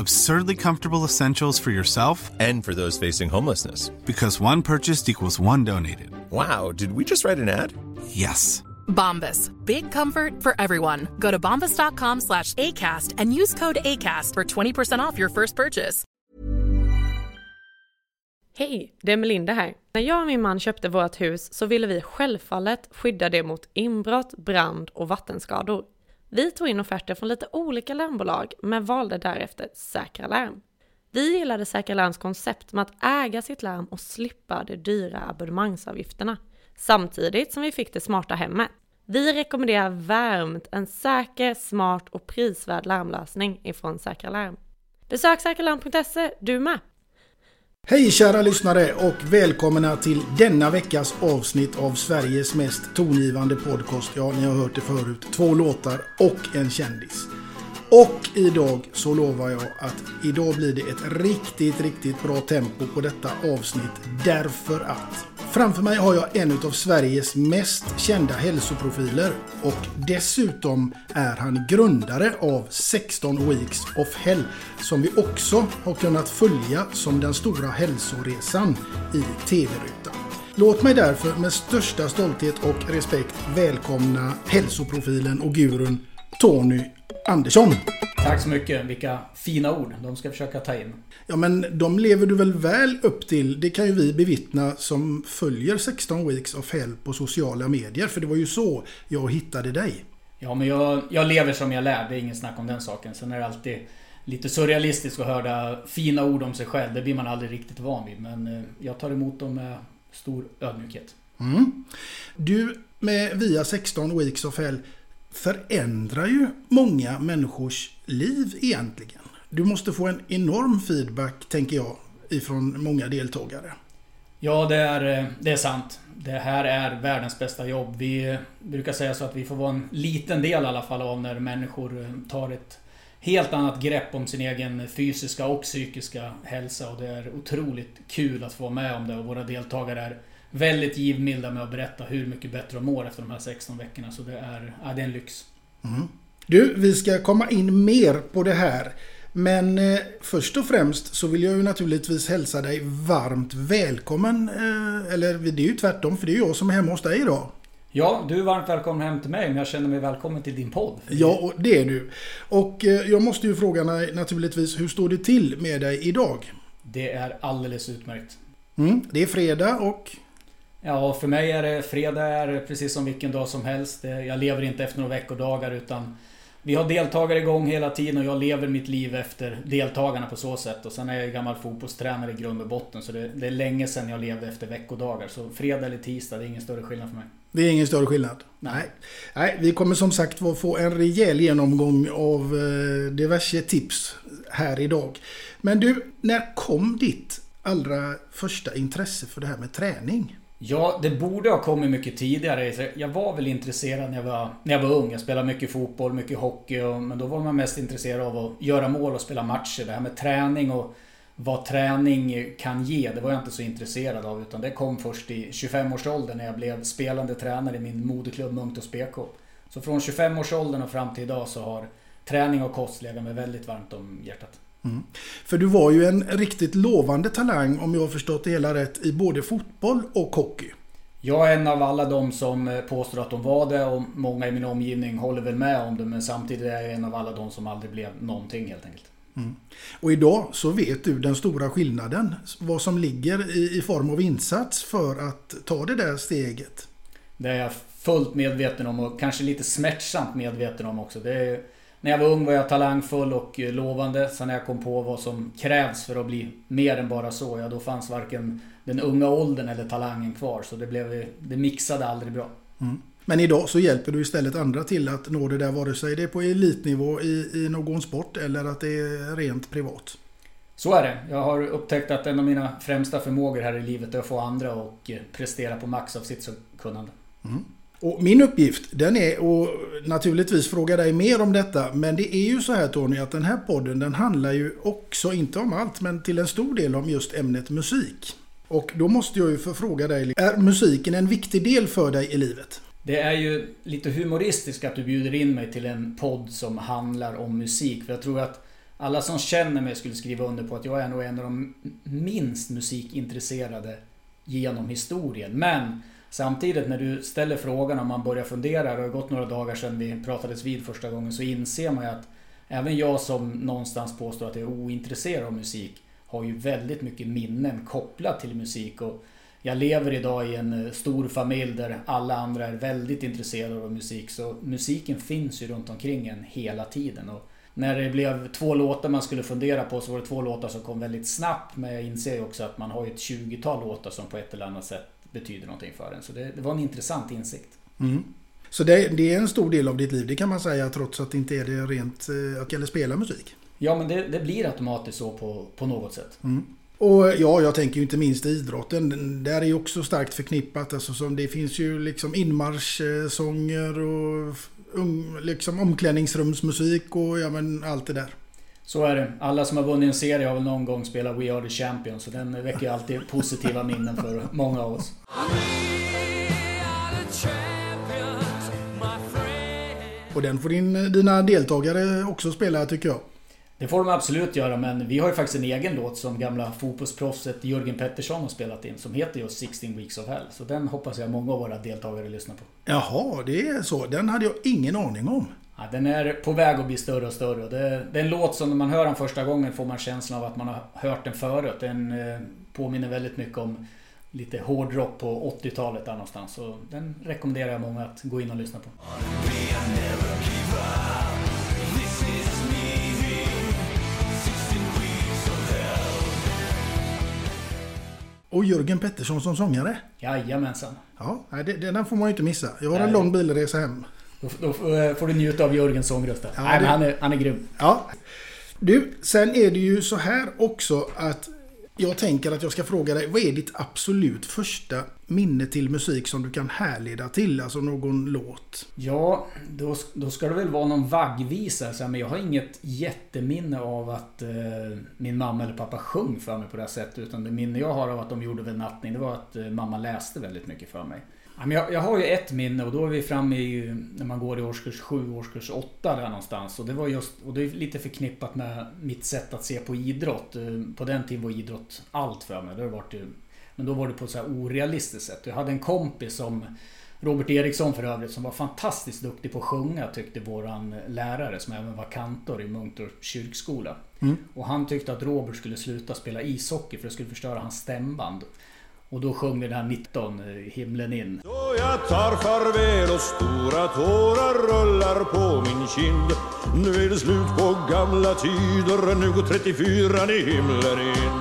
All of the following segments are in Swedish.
Absurdly comfortable essentials for yourself And for those facing homelessness. because one purchased equals one donated. Wow, did we just write an ad? Yes. Bombas. Big comfort for everyone. Go to bombas.com slash ACAST and use code ACAST for 20% off your first purchase. Hej, det är Melinda här. När jag och min man köpte vårt hus så ville vi självfallet skydda det mot inbrott, brand och vattenskador. Vi tog in offerter från lite olika larmbolag men valde därefter Säkra Larm. Vi gillade Säkra Larms koncept med att äga sitt larm och slippa de dyra abonnemangsavgifterna. Samtidigt som vi fick det smarta hemmet. Vi rekommenderar varmt en säker, smart och prisvärd larmlösning ifrån Säkra Larm. Besök säkralarm.se du med! Hej kära lyssnare och välkomna till denna veckas avsnitt av Sveriges mest tongivande podcast. Ja, ni har hört det förut. Två låtar och en kändis. Och idag så lovar jag att idag blir det ett riktigt, riktigt bra tempo på detta avsnitt. Därför att framför mig har jag en av Sveriges mest kända hälsoprofiler och dessutom är han grundare av 16 Weeks of Hell som vi också har kunnat följa som den stora hälsoresan i TV-rutan. Låt mig därför med största stolthet och respekt välkomna hälsoprofilen och gurun Tony Andersson. Tack så mycket. Vilka fina ord. De ska jag försöka ta in. Ja men de lever du väl väl upp till? Det kan ju vi bevittna som följer 16 Weeks of Hell på sociala medier. För det var ju så jag hittade dig. Ja, men jag, jag lever som jag lär. Det är ingen snack om den saken. Sen är det alltid lite surrealistiskt att höra fina ord om sig själv. Det blir man aldrig riktigt van vid. Men eh, jag tar emot dem med stor ödmjukhet. Mm. Du, med via 16 Weeks of Hell förändrar ju många människors liv egentligen. Du måste få en enorm feedback, tänker jag, ifrån många deltagare. Ja, det är, eh, det är sant. Det här är världens bästa jobb. Vi eh, brukar säga så att vi får vara en liten del i alla fall av när människor eh, tar ett helt annat grepp om sin egen fysiska och psykiska hälsa. Och det är otroligt kul att få vara med om det. Och våra deltagare är väldigt givmilda med att berätta hur mycket bättre de mår efter de här 16 veckorna. Så det är, ja, det är en lyx. Mm. Du, vi ska komma in mer på det här. Men eh, först och främst så vill jag ju naturligtvis hälsa dig varmt välkommen. Eh, eller det är ju tvärtom, för det är jag som är hemma hos dig idag. Ja, du är varmt välkommen hem till mig, men jag känner mig välkommen till din podd. Ja, och det är du. Och eh, jag måste ju fråga dig naturligtvis, hur står det till med dig idag? Det är alldeles utmärkt. Mm, det är fredag och... Ja, för mig är det fredag är precis som vilken dag som helst. Det- Jag lever inte efter några veckodagar utan vi har deltagare igång hela tiden och jag lever mitt liv efter deltagarna på så sätt. Och sen är jag gammal fotbollstränare i grund och botten så det, det är länge sedan jag levde efter veckodagar. Så fredag eller tisdag, det är ingen större skillnad för mig. Det är ingen större skillnad. Nej. Nej, vi kommer som sagt få en rejäl genomgång av eh, diverse tips här idag. Men du, när kom ditt allra första intresse för det här med träning? Ja, det borde ha kommit mycket tidigare. Jag var väl intresserad när jag var, när jag var ung. Jag spelade mycket fotboll, mycket hockey. Och, men då var man mest intresserad av att göra mål och spela matcher. Det här med träning och vad träning kan ge, det var jag inte så intresserad av. Utan det kom först i 25-årsåldern när jag blev spelande tränare i min moderklubb Munktos BK. Så från 25-årsåldern och fram till idag så har träning och kost legat mig väldigt varmt om hjärtat. Mm. För du var ju en riktigt lovande talang om jag har förstått det hela rätt i både fotboll och hockey. Jag är en av alla de som eh, påstår att de var det och många i min omgivning håller väl med om det men samtidigt är jag en av alla de som aldrig blev någonting helt enkelt. Mm. Och idag så vet du den stora skillnaden. Vad som ligger i, i form av insats för att ta det där steget. Det är jag fullt medveten om och kanske lite smärtsamt medveten om också. Det är, när jag var ung var jag talangfull och eh, lovande. Sen när jag kom på vad som krävs för att bli mer än bara så, ja då fanns varken den unga åldern eller talangen kvar. Så det, blev, det mixade aldrig bra. Mm. Men idag så hjälper du istället andra till att nå det där vare sig det är på elitnivå i, i någon sport eller att det är rent privat. Så är det. Jag har upptäckt att en av mina främsta förmågor här i livet är att få andra att eh, prestera på max av sitt kunnande. Mm. Och min uppgift den är att naturligtvis fråga dig mer om detta. Men det är ju så här Tony att den här podden den handlar ju också, inte om allt, men till en stor del om just ämnet musik. Och då måste jag ju förfråga dig, är musiken en viktig del för dig i livet? Det är ju lite humoristiskt att du bjuder in mig till en podd som handlar om musik. För jag tror att alla som känner mig skulle skriva under på att jag är nog en av de minst musikintresserade genom historien. Men Samtidigt när du ställer frågan om man börjar fundera, det har gått några dagar sedan vi pratades vid första gången, så inser man ju att även jag som någonstans påstår att jag är ointresserad av musik har ju väldigt mycket minnen kopplat till musik. Och jag lever idag i en eh, stor familj där alla andra är väldigt intresserade av musik. Så musiken finns ju runt omkring en hela tiden. Och när det blev två låtar man skulle fundera på så var det två låtar som kom väldigt snabbt. Men jag inser ju också att man har ett 20-tal låtar som på ett eller annat sätt betyder någonting för en. Så det, det var en intressant insikt. Mm. Så det, det, är en stor del av ditt liv, det kan man säga, trots att det inte är det rent eh, att gälla spela musik? Ja, men det, det, blir automatiskt så på, på något sätt. Mm. Och ja, jag tänker ju inte minst idrotten. Där är ju också starkt förknippat. Alltså, som det finns ju liksom inmarschsånger och um, liksom omklädningsrumsmusik och ja, men allt det där. Så är det. Alla som har vunnit en serie har väl någon gång spelat We Are The Champions. Så den väcker alltid positiva minnen för många av oss. Och den får din, dina deltagare också spela tycker jag. Det får de absolut göra men vi har ju faktiskt en egen låt som gamla fotbollsproffset Jörgen Pettersson har spelat in som heter just 16 Weeks of Hell. Så den hoppas jag många av våra deltagare lyssnar på. Jaha, det är så. Den hade jag ingen aning om. Ja, den är på väg att bli större och större. Det, det är en låt som när man hör den första gången får man känslan av att man har hört den förut. Den eh, påminner väldigt mycket om lite hårdrock på 80-talet där någonstans. Så den rekommenderar jag många att gå in och lyssna på. Och Jörgen Pettersson som sångare? Jajamensan. Ja, den får man ju inte missa. Jag har en lång bilresa hem. Då, då eh, får du njuta av Jörgens sångröst. Ja, Nej, det... han är, han är grym. Ja. Du, sen är det ju så här också att jag tänker att jag ska fråga dig, vad är ditt absolut första minne till musik som du kan härleda till? Alltså någon låt? Ja, då, då ska det väl vara någon vaggvisa. Men jag har inget jätteminne av att eh, min mamma eller pappa sjöng för mig på det här sättet. Utan det minne jag har av att de gjorde väl nattning, det var att eh, mamma läste väldigt mycket för mig. Jag, jag har ju ett minne och då är vi framme i när man går i årskurs 7, årskurs 8 där någonstans. Och det var just, och det är lite förknippat med mitt sätt att se på idrott. Eh, på den tiden var idrott allt för mig. Det har varit, men då var det på ett så här orealistiskt sätt. Jag hade en kompis som Robert Eriksson för övrigt som var fantastiskt duktig på att sjunga tyckte våran lärare som även var kantor i Munktorp kyrkskola. Mm. Och han tyckte att Robert skulle sluta spela ishockey för det skulle förstöra hans stämband. Och då sjöng vi den här 19, eh, Himlen in. Då jag tar farväl och stora tårar rullar på min kind Nu är det slut på gamla tider, nu går 34 i himlen in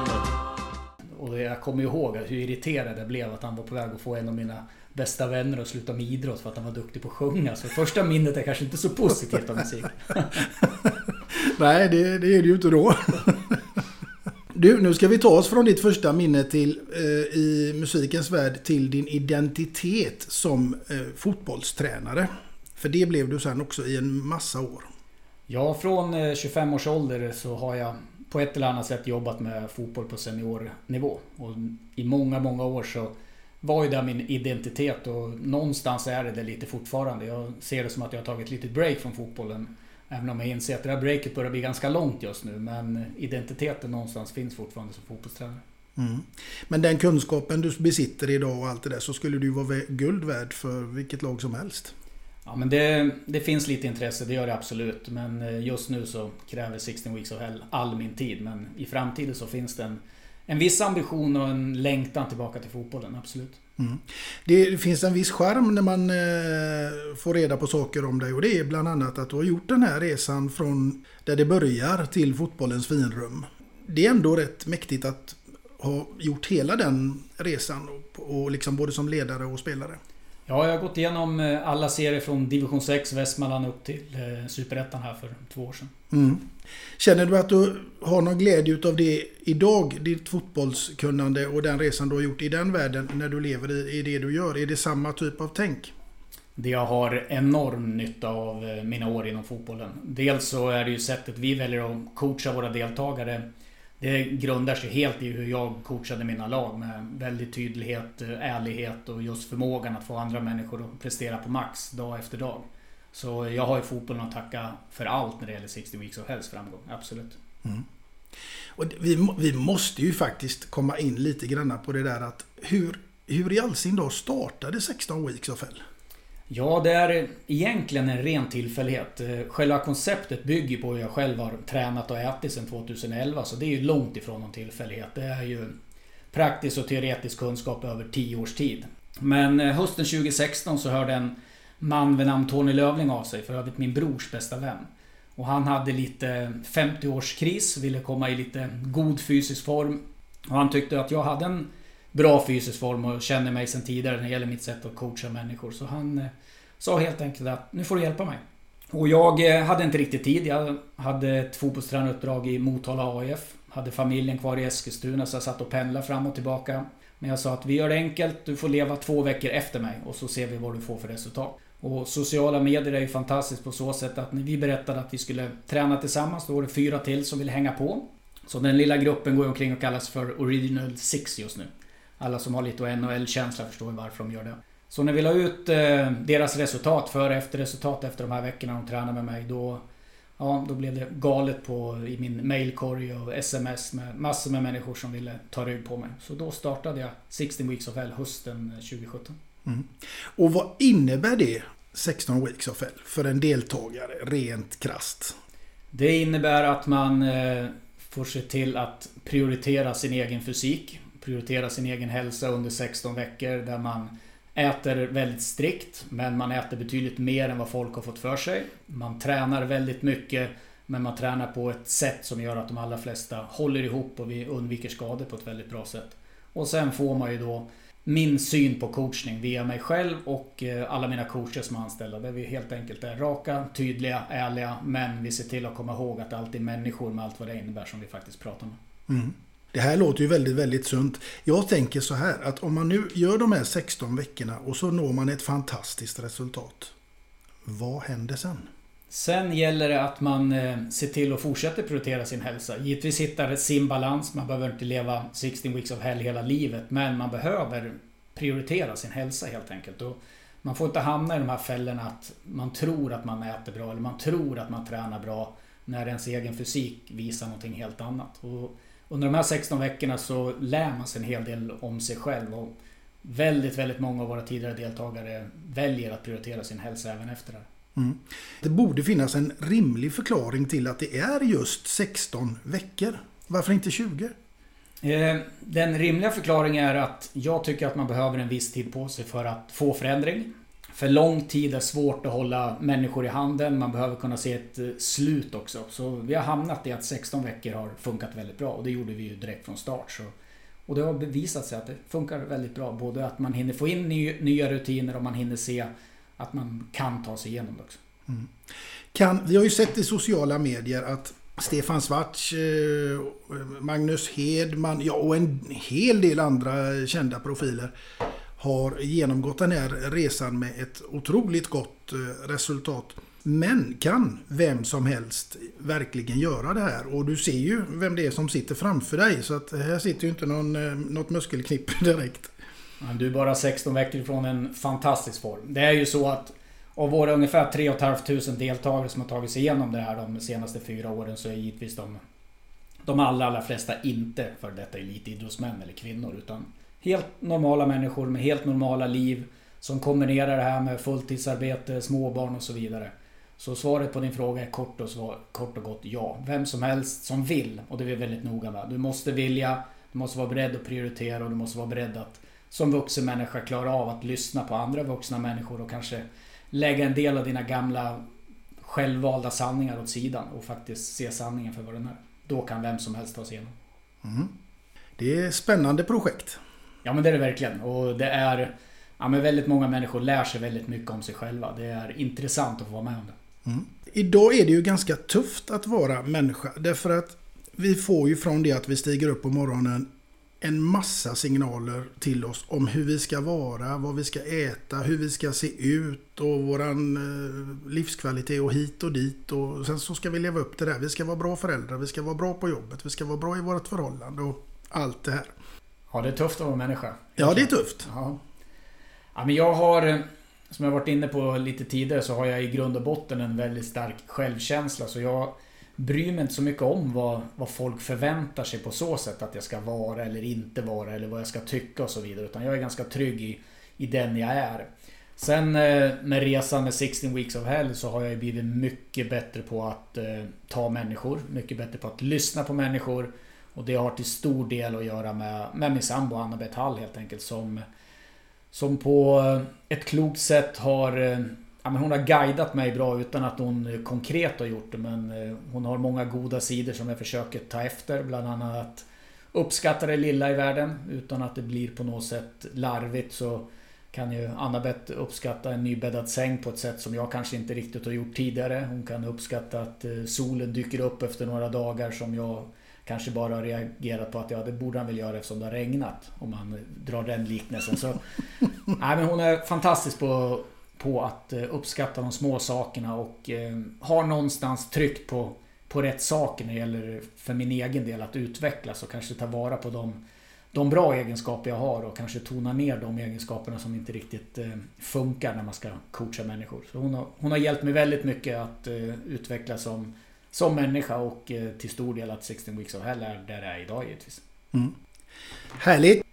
Och jag kommer ihåg hur irriterad jag blev att han var på väg att få en av mina bästa vänner att sluta med idrott för att han var duktig på att sjunga. Så första minnet är kanske inte så positivt av musik. Nej, det, det är det ju inte då. Du, nu ska vi ta oss från ditt första minne till, eh, i musikens värld till din identitet som eh, fotbollstränare. För det blev du sen också i en massa år. Ja, från eh, 25 års ålder så har jag på ett eller annat sätt jobbat med fotboll på seniornivå. Och i många, många år så var ju det min identitet och någonstans är det det lite fortfarande. Jag ser det som att jag har tagit ett litet break från fotbollen. Även om jag inser att det här breaket börjar bli ganska långt just nu. Men identiteten någonstans finns fortfarande som fotbollstränare. Mm. Men den kunskapen du besitter idag och allt det där så skulle du vara guld värd för vilket lag som helst. Ja men det, det finns lite intresse, det gör det absolut. Men eh, just nu så kräver 16 Weeks of Hell all min tid. Men i framtiden så finns det en, en viss ambition och en längtan tillbaka till fotbollen, absolut. Mm. Det finns en viss skärm när man eh, får reda på saker om dig och det är bland annat att du har gjort den här resan från där det börjar till fotbollens finrum. Det är ändå rätt mäktigt att ha gjort hela den resan och, och liksom både som ledare och spelare. Ja, jag har gått igenom eh, alla serier från division 6, Västmanland upp till eh, Superettan här för två år sedan. Mm. Känner du att du har någon glädje utav det idag? Ditt fotbollskunnande och den resan du har gjort i den världen när du lever i, i det du gör. Är det samma typ av tänk? Det jag har enorm nytta av eh, mina år inom fotbollen. Dels så är det ju sättet vi väljer att coacha våra deltagare det grundar sig helt i hur jag coachade mina lag med väldigt tydlighet, ärlighet och just förmågan att få andra människor att prestera på max dag efter dag. Så jag har ju fotbollen att tacka för allt när det gäller 60 Weeks of Hells framgång, absolut. Mm. Och vi, vi måste ju faktiskt komma in lite grann på det där att hur, hur i all sin dag startade 16 Weeks of Hell? Ja, det är egentligen en ren tillfällighet. Eh, själva konceptet bygger på hur jag själv har tränat och ätit sedan 2011. Så det är ju långt ifrån någon tillfällighet. Det är ju praktisk och teoretisk kunskap över 10 års tid. Men eh, hösten 2016 så hörde en man vid namn Tony Lövling av sig. För övrigt min brors bästa vän. Och han hade lite 50-årskris, ville komma i lite god fysisk form. Och han tyckte att jag hade en bra fysisk form och känner mig sedan tidigare när det gäller mitt sätt att coacha människor. Så han eh, sa helt enkelt att nu får du hjälpa mig. Och jag eh, hade inte riktigt tid. Jag hade ett fotbollstränaruppdrag i Motala AIF. Hade familjen kvar i Eskilstuna så jag satt och pendlade fram och tillbaka. Men jag sa att vi gör det enkelt. Du får leva två veckor efter mig och så ser vi vad du får för resultat. Och sociala medier är ju fantastiskt på så sätt att när vi berättade att vi skulle träna tillsammans, då var det fyra till som ville hänga på. Så den lilla gruppen går omkring och kallas för Original Six just nu. Alla som har lite NHL-känsla förstår varför de gör det. Så när vi la ut eh, deras resultat, före efter resultat efter de här veckorna de tränade med mig, då... Ja, då blev det galet på, i min mailkorg och sms med massor med människor som ville ta rygg på mig. Så då startade jag 16 Weeks of Hell hösten 2017. Mm. Och vad innebär det 16 Weeks of Hell för en deltagare, rent krast? Det innebär att man eh, får se till att prioritera sin egen fysik prioritera sin egen hälsa under 16 veckor där man äter väldigt strikt men man äter betydligt mer än vad folk har fått för sig. Man tränar väldigt mycket men man tränar på ett sätt som gör att de allra flesta håller ihop och vi undviker skador på ett väldigt bra sätt. Och sen får man ju då min syn på coachning via mig själv och eh, alla mina coacher som är anställda. Där vi helt enkelt är raka, tydliga, ärliga men vi ser till att komma ihåg att det alltid är människor med allt vad det innebär som vi faktiskt pratar med. Mm. Det här låter ju väldigt, väldigt sunt. Jag tänker så här att om man nu gör de här 16 veckorna och så når man ett fantastiskt resultat. Vad händer sen? Sen gäller det att man eh, ser till att fortsätta prioritera sin hälsa. Givetvis hittar sin balans. Man behöver inte leva 16 weeks of hell hela livet. Men man behöver prioritera sin hälsa helt enkelt. Och man får inte hamna i de här fällorna att man tror att man äter bra eller man tror att man tränar bra när ens egen fysik visar någonting helt annat. Och under de här 16 veckorna så lär man sig en hel del om sig själv. Och väldigt, väldigt många av våra tidigare deltagare väljer att prioritera sin hälsa även efter det. Mm. Det borde finnas en rimlig förklaring till att det är just 16 veckor. Varför inte 20? Eh, den rimliga förklaringen är att jag tycker att man behöver en viss tid på sig för att få förändring. För lång tid är svårt att hålla människor i handen. Man behöver kunna se ett eh, slut också. Så vi har hamnat i att 16 veckor har funkat väldigt bra. Och det gjorde vi ju direkt från start. Så. Och det har bevisat sig att det funkar väldigt bra. Både att man hinner få in ny, nya rutiner och man hinner se att man kan ta sig igenom det också. Mm. Kan, vi har ju sett i sociala medier att Stefan Svarts, eh, Magnus Hedman ja, och en hel del andra kända profiler har genomgått den här resan med ett otroligt gott eh, resultat. Men kan vem som helst verkligen göra det här? Och du ser ju vem det är som sitter framför dig. Så att här sitter ju inte någon, eh, något muskelknippe direkt. Du är bara 16 veckor ifrån en fantastisk form. Det är ju så att av våra ungefär 3 500 deltagare som har tagit sig igenom det här de senaste fyra åren så är givetvis de, de allra, allra flesta inte för detta elitidrottsmän eller kvinnor. Utan helt normala människor med helt normala liv. Som kombinerar det här med fulltidsarbete, småbarn och så vidare. Så svaret på din fråga är kort och, svar, kort och gott ja. Vem som helst som vill, och det är vi väldigt noga med. Du måste vilja, du måste vara beredd att prioritera och du måste vara beredd att som vuxen människa klara av att lyssna på andra vuxna människor och kanske lägga en del av dina gamla självvalda sanningar åt sidan och faktiskt se sanningen för vad den är. Då kan vem som helst ta sig igenom. Mm. Det är spännande projekt. Ja men det är det verkligen. Och det är... Ja men väldigt många människor lär sig väldigt mycket om sig själva. Det är intressant att få vara med om det. Mm. Idag är det ju ganska tufft att vara människa. Därför att vi får ju från det att vi stiger upp på morgonen en massa signaler till oss om hur vi ska vara, vad vi ska äta, hur vi ska se ut och våran eh, livskvalitet och hit och dit. Och sen så ska vi leva upp till det. Vi ska vara bra föräldrar, vi ska vara bra på jobbet, vi ska vara bra i vårt förhållande och allt det här. Ja, det är tufft att vara människa. Ja, det är tufft. Ja. ja, men jag har, som jag varit inne på lite tidigare, så har jag i grund och botten en väldigt stark självkänsla. Så jag bryr mig inte så mycket om vad, vad folk förväntar sig på så sätt att jag ska vara eller inte vara eller vad jag ska tycka och så vidare. Utan jag är ganska trygg i, i den jag är. Sen eh, med resan med 16 Weeks of Hell så har jag blivit mycket bättre på att eh, ta människor. Mycket bättre på att lyssna på människor. Och det har till stor del att göra med, med min sambo Anna-Beth Hall helt enkelt. Som, som på eh, ett klokt sätt har eh, ja, men hon har guidat mig bra utan att hon eh, konkret har gjort det. Men hon har många goda sidor som jag försöker ta efter. Bland annat att uppskatta det lilla i världen utan att det blir på något sätt larvigt. Så kan ju Anna-Bett uppskatta en nybäddad säng på ett sätt som jag kanske inte riktigt har gjort tidigare. Hon kan uppskatta att solen dyker upp efter några dagar som jag kanske bara har reagerat på att ja, det borde han väl göra eftersom det har regnat. Om man drar den liknelsen. Så, nej, men hon är fantastisk på på att eh, uppskatta de små sakerna och eh, har någonstans tryckt på, på rätt saker när det gäller för min egen del att utvecklas och kanske ta vara på de, de bra egenskaper jag har och kanske tona ner de egenskaperna som inte riktigt eh, funkar när man ska coacha människor. Så hon, har, hon har hjälpt mig väldigt mycket att utvecklas som, som människa och till stor del att 16 Weeks of Hell är där jag är idag givetvis. Mm. Härligt!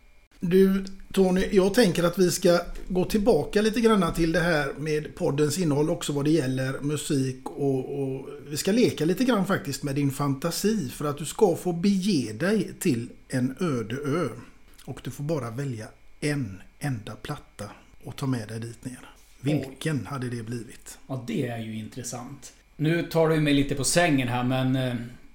Du Tony, jag tänker att vi ska gå tillbaka lite grann till det här med poddens innehåll också vad det gäller musik och, och, vi ska leka lite grann faktiskt med din fantasi för att du ska få bege dig till en öde ö. Och du får bara välja en enda platta och ta med dig dit ner. Vilken Oj. hade det blivit? Ja, det är ju intressant. Nu tar du mig lite på sängen här men eh,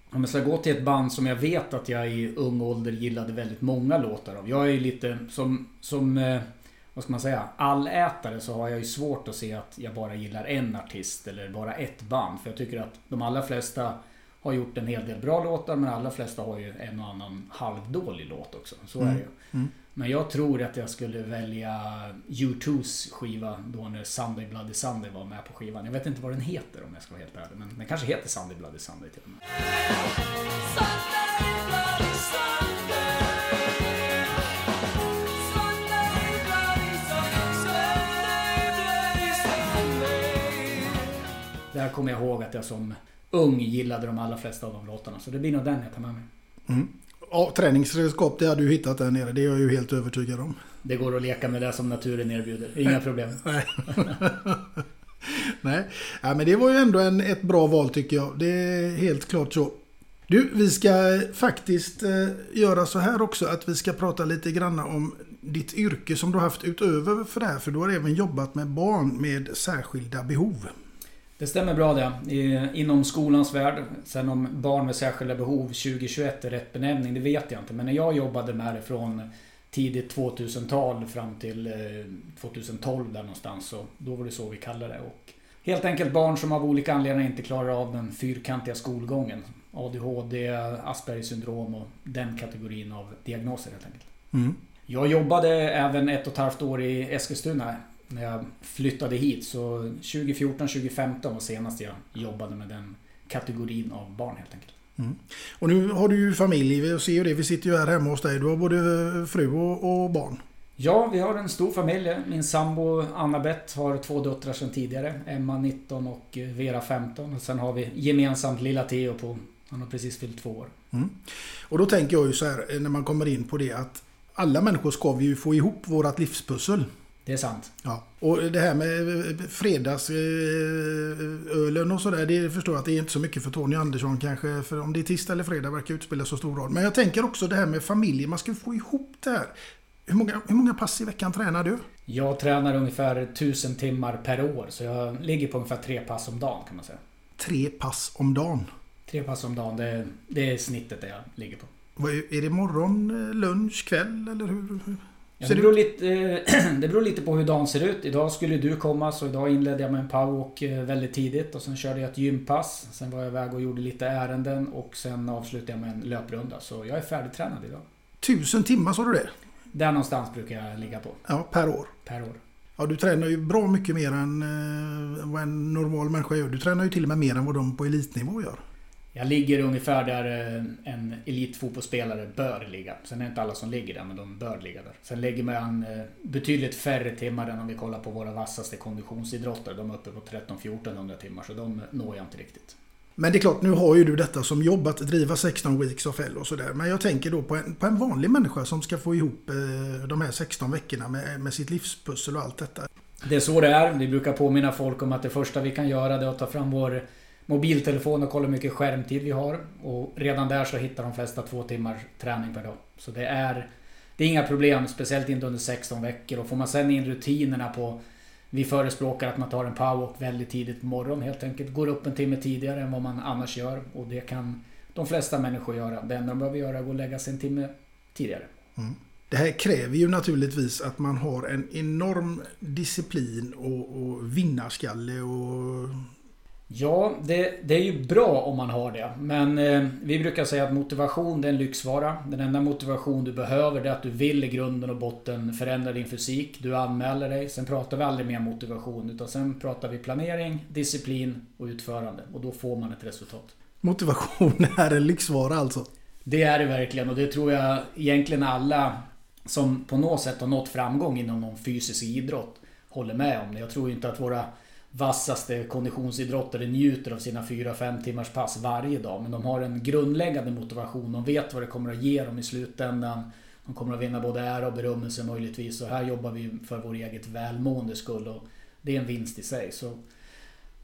om jag ska gå till ett band som jag vet att jag i ung ålder gillade väldigt många låtar av. Jag är ju lite som, som eh, vad ska man säga, allätare så har jag ju svårt att se att jag bara gillar en artist eller bara ett band. För jag tycker att de allra flesta har gjort en hel del bra låtar men de allra flesta har ju en och annan halvdålig låt också. Så mm. är det ju. Mm. mm. Men jag tror att jag skulle välja U2s skiva då när Sunday Bloody Sunday var med på skivan. Jag vet inte vad den heter om jag ska vara helt ärlig. Men den kanske heter Sunday Bloody Sunday till och med. Där kommer jag ihåg att jag som ung gillade de allra flesta av de låtarna. Så det blir nog den jag tar med mig. Mm. Ja, träningsredskap, det har du hittat där nere. Det är jag ju helt övertygad om. Det går att leka med det som naturen erbjuder. Inga problem. Nej. Nej. Ja, men det var ju ändå en, ett bra val tycker jag. Det är helt klart så. Du, vi ska faktiskt eh, göra så här också att vi ska prata lite grann om ditt yrke som du har haft utöver för det här. För du har även jobbat med barn med särskilda behov. Det stämmer bra det. Inom skolans värld. Sen om barn med särskilda behov 2021 är rätt benämning, det vet jag inte. Men när jag jobbade med det från tidigt 2000-tal fram till 2012 eh, där någonstans. Så då var det så vi kallade det. Och helt enkelt barn som av olika anledningar inte klarar av den fyrkantiga skolgången. ADHD, Aspergers syndrom och den kategorin av diagnoser helt enkelt. Mm. Jag jobbade även ett och ett halvt år i Eskilstuna när jag flyttade hit. Så 2014-2015 var senast jag jobbade med den kategorin av barn helt enkelt. Mm. Och nu har du ju familj, vi ser ju det. Vi sitter ju här hemma hos dig. Du har både fru och, och barn. Ja, vi har en stor familj. Min sambo Anna-Beth har två döttrar sedan tidigare. Emma 19 och Vera 15. Och sen har vi gemensamt lilla Theo på, han har precis fyllt två år. Mm. Och då tänker jag ju så här när man kommer in på det att alla människor ska vi ju få ihop vårat livspussel. Det är sant. Ja. Och det här med fredagsölen och sådär, det förstår jag att det är inte så mycket för Tony Andersson kanske. För om det är tisdag eller fredag verkar utspela så stor roll. Men jag tänker också det här med familj, man ska få ihop det här. Hur många, hur många pass i veckan tränar du? Jag tränar ungefär 1000 timmar per år. Så jag ligger på ungefär tre pass om dagen kan man säga. Tre pass om dagen? Tre pass om dagen, det, det är snittet där jag ligger på. Är det morgon, lunch, kväll eller hur? Ja, det, beror lite, det beror lite på hur dagen ser ut. Idag skulle du komma så idag inledde jag med en powerwalk väldigt tidigt och sen körde jag ett gympass. Sen var jag iväg och gjorde lite ärenden och sen avslutade jag med en löprunda. Så jag är färdigtränad idag. Tusen timmar sa du det? Där någonstans brukar jag ligga på. Ja, per år? Per år. Ja, du tränar ju bra mycket mer än eh, vad en normal människa gör. Du tränar ju till och med mer än vad de på elitnivå gör. Jag ligger ungefär där eh, en elitfotbollsspelare bör ligga. Sen är det inte alla som ligger där, men de bör ligga där. Sen lägger man eh, betydligt färre timmar än om vi kollar på våra vassaste konditionsidrottare. De är uppe på 13-1400 timmar, så de når jag inte riktigt. Men det är klart, nu har ju du detta som jobb att driva 16 Weeks of Hell och sådär. Men jag tänker då på en, på en vanlig människa som ska få ihop eh, de här 16 veckorna med, med sitt livspussel och allt detta. Det är så det är. Vi brukar påminna folk om att det första vi kan göra är att ta fram vår mobiltelefon och kolla hur mycket skärmtid vi har. Och redan där så hittar de flesta två timmar träning per dag. Så det är, det är inga problem, speciellt inte under 16 veckor. Och får man sen in rutinerna på vi förespråkar att man tar en powerwalk väldigt tidigt på morgonen helt enkelt. Går upp en timme tidigare än vad man annars gör. Och det kan de flesta människor göra. Det enda de behöver göra är att gå och lägga sig en timme tidigare. Mm. Det här kräver ju naturligtvis att man har en enorm disciplin och, och vinnarskalle och Ja, det, det, är ju bra om man har det. Men eh, vi brukar säga att motivation det är en lyxvara. Den enda motivation du behöver är att du vill i grunden och botten förändra din fysik. Du anmäler dig. Sen pratar vi aldrig mer motivation. Utan sen pratar vi planering, disciplin och utförande. Och då får man ett resultat. Motivation är en lyxvara alltså? Det är det verkligen. Och det tror jag egentligen alla som på något sätt har nått framgång inom någon fysisk idrott håller med om. Jag tror inte att våra vassaste konditionsidrottare njuter av sina 4-5 timmars pass varje dag. Men de har en grundläggande motivation. De vet vad det kommer att ge dem i slutändan. De kommer att vinna både ära och berömmelse möjligtvis. Och här jobbar vi för vår eget välmående skull. Och det är en vinst i sig. Så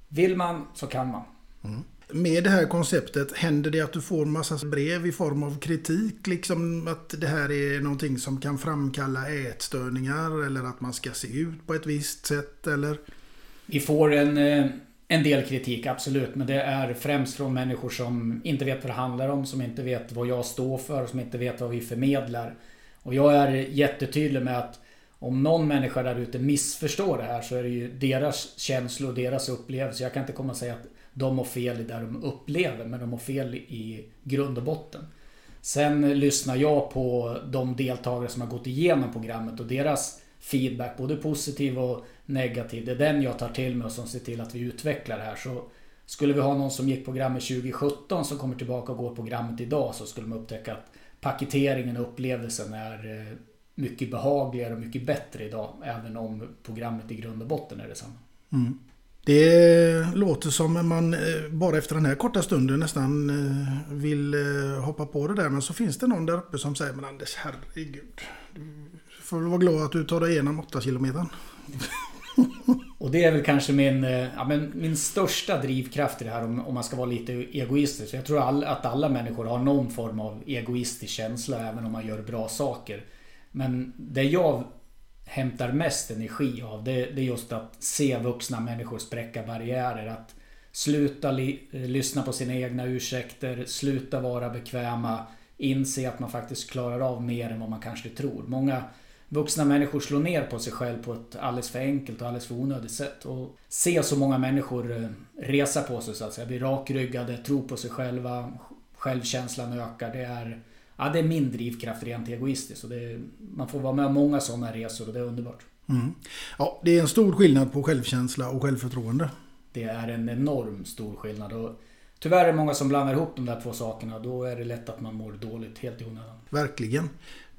vill man så kan man. Mm. Med det här konceptet, händer det att du får massa brev i form av kritik? Liksom att det här är någonting som kan framkalla ätstörningar eller att man ska se ut på ett visst sätt eller? Vi får en, eh, en del kritik, absolut. Men det är främst från människor som inte vet vad det handlar om, som inte vet vad jag står för, som inte vet vad vi förmedlar. Och jag är jättetydlig med att om någon människa där ute missförstår det här så är det ju deras känslor och deras upplevelser. Jag kan inte komma och säga att de har fel i det de upplever, men de har fel i grund och botten. Sen lyssnar jag på de deltagare som har gått igenom programmet och deras feedback, både positiv och negativ. Det är den jag tar till mig och som ser till att vi utvecklar det här. Så skulle vi ha någon som gick programmet 2017 som kommer tillbaka och går programmet idag så skulle man upptäcka att paketeringen och upplevelsen är eh, mycket behagligare och mycket bättre idag. Även om programmet i grund och botten är detsamma. Mm. Det låter som man eh, bara efter den här korta stunden nästan eh, vill hoppa på det där. Men så finns det någon där uppe som säger Men Anders, herregud. Du får väl vara glad att du tar dig igenom 8 kilometer. Och det är väl kanske min, eh, ja, men min största drivkraft i det här om, om man ska vara lite egoistisk. Jag tror all, att alla människor har någon form av egoistisk känsla även om man gör bra saker. Men det jag hämtar mest energi av det, det är just att se vuxna människor spräcka barriärer. Att sluta li, eh, lyssna på sina egna ursäkter, sluta vara bekväma, inse att man faktiskt klarar av mer än vad man kanske tror. Många vuxna människor slår ner på sig själv på ett alldeles för enkelt och alldeles för onödigt sätt. Och se så många människor eh, resa på sig så att säga, bli rakryggade, tro på sig själva, självkänslan ökar. Det är, ja, det är min drivkraft rent egoistiskt. Och är, man får vara med om många sådana resor och det är underbart. Mm. Ja, det är en stor skillnad på självkänsla och självförtroende. Det är en enorm stor skillnad. Och tyvärr är det många som blandar ihop de där två sakerna. Då är det lätt att man mår dåligt helt i onödan. Verkligen.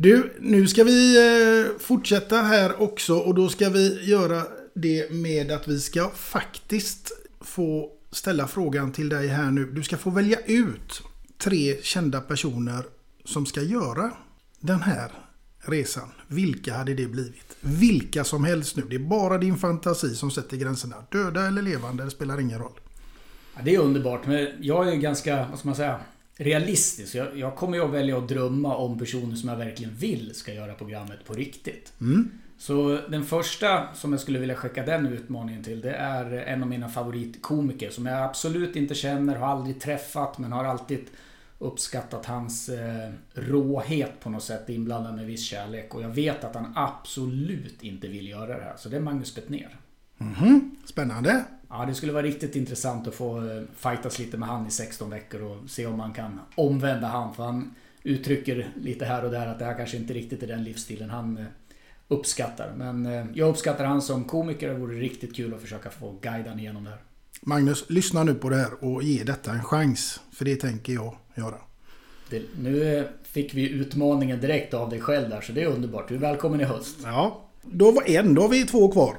Du, nu ska vi eh, fortsätta här också och då ska vi göra det med att vi ska faktiskt få ställa frågan till dig här nu. Du ska få välja ut tre kända personer som ska göra den här resan. Vilka hade det blivit? Vilka som helst nu. Det är bara din fantasi som sätter gränserna. Döda eller levande, det spelar ingen roll. Ja, det är underbart, men jag är ganska, vad ska man säga, realistisk. Jag, jag kommer ju att välja att drömma om personer som jag verkligen vill ska göra programmet på riktigt. Mm. Så den första som jag skulle vilja skicka den utmaningen till det är en av mina favoritkomiker som jag absolut inte känner, har aldrig träffat men har alltid uppskattat hans eh, råhet på något sätt inblandad med viss kärlek. Och jag vet att han absolut inte vill göra det här. Så det är Magnus Bettner. Mhm, Spännande. Ja, det skulle vara riktigt intressant att få eh, fightas lite med han i 16 veckor och se om man kan omvända han. För han uttrycker lite här och där att det här kanske inte riktigt är den livsstilen han eh, uppskattar. Men eh, jag uppskattar han som komiker och det vore riktigt kul att försöka få guida igenom det här. Magnus, lyssna nu på det här och ge detta en chans. För det tänker jag göra. Det, nu fick vi utmaningen direkt av dig själv där så det är underbart. Du är välkommen i höst. Ja, då var en, då har vi två kvar.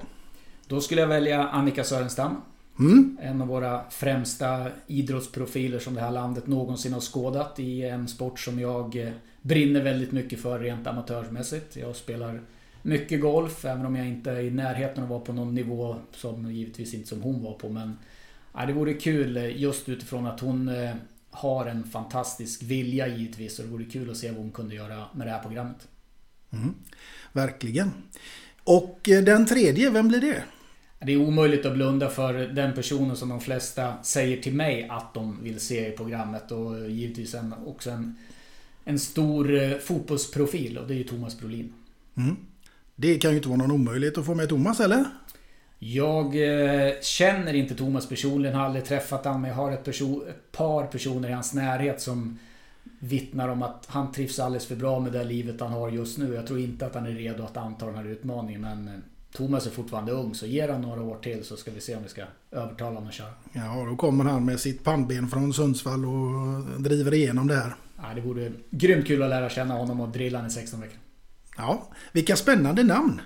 Då skulle jag välja Annika Sörenstam. Mm. En av våra främsta idrottsprofiler som det här landet någonsin har skådat i en sport som jag eh, brinner väldigt mycket för rent amatörsmässigt. Jag spelar mycket golf, även om jag inte är i närheten av att vara på någon nivå som givetvis inte som hon var på. Men ja, det vore kul eh, just utifrån att hon eh, har en fantastisk vilja givetvis. Och det vore kul att se vad hon kunde göra med det här programmet. Mm. Verkligen. Och den tredje, vem blir det? Det är omöjligt att blunda för den personen som de flesta säger till mig att de vill se i programmet. Och givetvis en, också en, en stor eh, fotbollsprofil och det är ju Thomas Brolin. Mm. Det kan ju inte vara någon omöjlighet att få med Thomas, eller? Jag eh, känner inte Thomas personligen, har aldrig träffat honom. Men jag har ett, perso ett par personer i hans närhet som vittnar om att han trivs alldeles för bra med det livet han har just nu. Jag tror inte att han är redo att anta den här utmaningen. Men eh, Thomas är fortfarande ung, så ger han några år till så ska vi se om vi ska övertala honom att köra. Ja, då kommer han med sitt pannben från Sundsvall och driver igenom det här. Ja, det vore grymt kul att lära känna honom och drilla honom i 16 veckor. Ja, vilka spännande namn!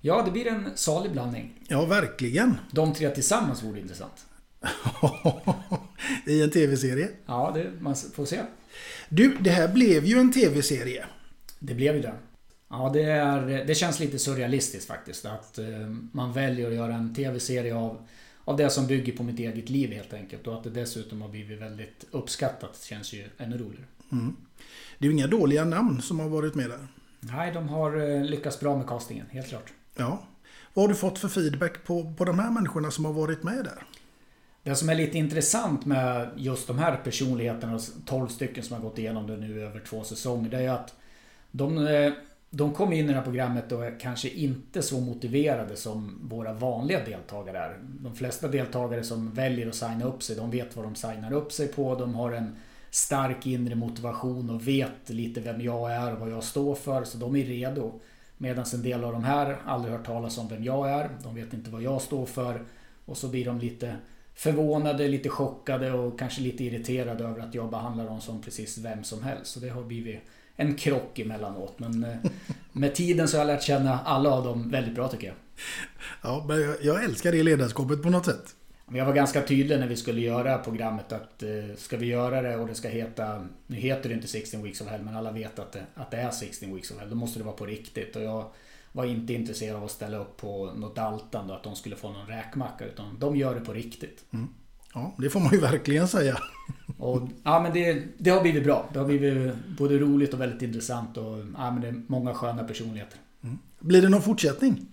Ja, det blir en salig blandning. Ja, verkligen. De tre tillsammans vore intressant. I en tv-serie. Ja, det, man får se. Du, det här blev ju en tv-serie. Det blev ju det. Ja, det, är, det känns lite surrealistiskt faktiskt. Att eh, man väljer att göra en tv-serie av, av det som bygger på mitt eget liv helt enkelt. Och att det dessutom har blivit väldigt uppskattat känns ju ännu roligare. Mm. Det är ju inga dåliga namn som har varit med där. Nej, de har eh, lyckats bra med castingen, helt klart. Ja. Vad har du fått för feedback på, på de här människorna som har varit med där? Det som är lite intressant med just de här personligheterna, 12 stycken som har gått igenom det nu över två säsonger, det är att de, eh, de kom in i det här programmet och är kanske inte så motiverade som våra vanliga deltagare är. De flesta deltagare som väljer att signa upp sig, de vet vad de signar upp sig på. De har en stark inre motivation och vet lite vem jag är och vad jag står för. Så de är redo. Medan en del av de här aldrig hört talas om vem jag är. De vet inte vad jag står för. Och så blir de lite förvånade, lite chockade och kanske lite irriterade över att jag behandlar dem som precis vem som helst. Så det har blivit en krock emellanåt. Men eh, med tiden så har jag lärt känna alla av dem väldigt bra tycker jag. Ja, men jag älskar det ledarskapet på något sätt. Jag var ganska tydlig när vi skulle göra programmet att eh, ska vi göra det och det ska heta Nu heter det inte 16 Weeks of Hell men alla vet att det, att det är 16 Weeks of Hell. Då måste det vara på riktigt. Och jag var inte intresserad av att ställa upp på något daltande att de skulle få någon räkmacka. Utan de gör det på riktigt. Mm. Ja, det får man ju verkligen säga. Och, ja, men det, det har blivit bra. Det har blivit både roligt och väldigt intressant. Och, ja, men det är många sköna personligheter. Mm. Blir det någon fortsättning?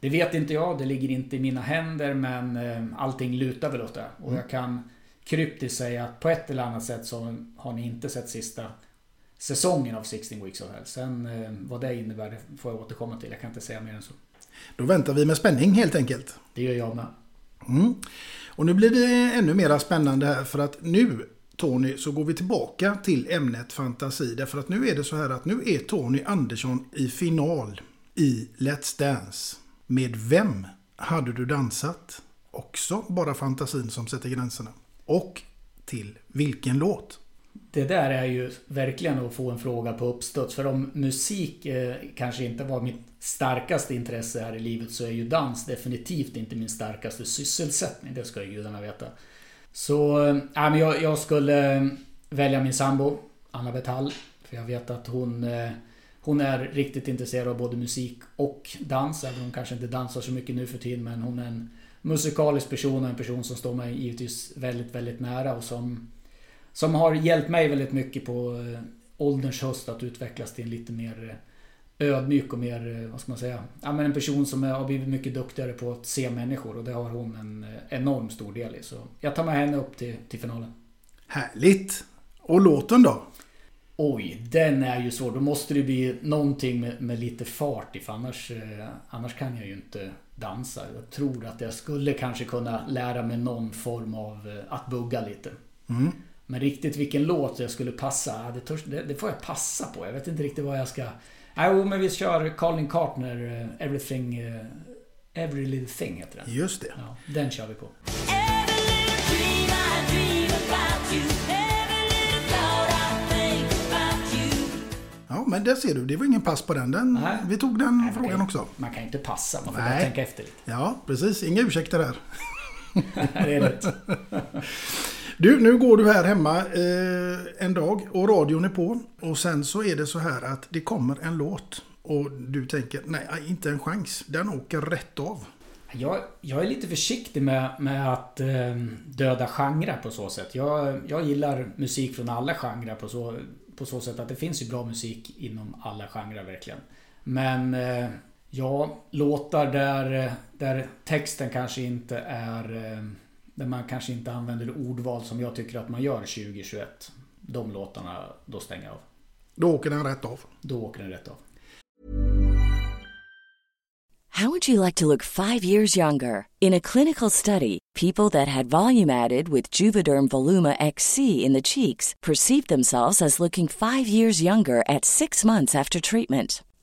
Det vet inte jag. Det ligger inte i mina händer. Men eh, allting lutar väl åt det. Och Mm. jag kan kryptiskt säga att på ett eller annat sätt så har ni inte sett sista säsongen av 16 Weeks of Hell. Sen eh, vad det innebär det får jag återkomma till. Jag kan inte säga mer än så. Då väntar vi med spänning helt enkelt. Det gör jag med. Mm. Och nu blir det ännu mer spännande här för att nu Tony så går vi tillbaka till ämnet fantasi. Därför att nu är det så här att nu är Tony Andersson i final i Let's Dance. Med vem hade du dansat? Också bara fantasin som sätter gränserna. Och till vilken låt? Det där är ju verkligen att få en fråga på uppstuds. För om musik eh, kanske inte var mitt starkaste intresse här i livet så är ju dans definitivt inte min starkaste sysselsättning. Det ska ju gudarna veta. Så äh, men jag, jag skulle eh, välja min sambo, Anna Betall. För jag vet att hon, eh, hon är riktigt intresserad av både musik och dans. Även om hon kanske inte dansar så mycket nu för tiden. Men hon är en musikalisk person och en person som står mig givetvis väldigt, väldigt nära. Och som, som har hjälpt mig väldigt mycket på eh, ålderns höst att utvecklas till en lite mer ödmjuk och mer, vad ska man säga, ja, men en person som har blivit mycket duktigare på att se människor och det har hon en enorm stor del i. Så jag tar med henne upp till, till finalen. Härligt! Och låten då? Oj, den är ju svår. Då måste det bli någonting med, med lite fart i för annars, eh, annars kan jag ju inte dansa. Jag tror att jag skulle kanske kunna lära mig någon form av eh, att bugga lite. Mm. Men riktigt vilken låt jag skulle passa, det, törs, det, det, får jag passa på. Jag vet inte riktigt vad jag ska... Jo, men vi kör Colin Cartner, uh, Everything... Uh, Every Little Thing heter den. Just det. Ja, den kör vi på. Ja, men där ser du. Det var ingen pass på den. den Nej. Vi tog den Nej, frågan kan, också. Man kan inte passa, man får Nej. bara tänka efter lite. Ja, precis. Inga ursäkter där. Det är rätt. Du, nu går du här hemma eh, en dag och radion är på. Och sen så är det så här att det kommer en låt. Och du tänker, nej, inte en chans. Den åker rätt av. Jag, jag är lite försiktig med, med att eh, döda genrer på så sätt. Jag, jag gillar musik från alla genrer på så, på så sätt att det finns ju bra musik inom alla genrer verkligen. Men eh, ja, låtar där, där texten kanske inte är... Eh, där man kanske inte använder ordval som jag tycker att man gör 2021. De låtarna, då stänger jag av. Då åker den rätt av. Då åker den rätt av. How would you like to look five years younger? In a clinical study, people that had volume added with Juvederm Voluma XC in the cheeks perceived themselves as looking five years younger at six months after treatment.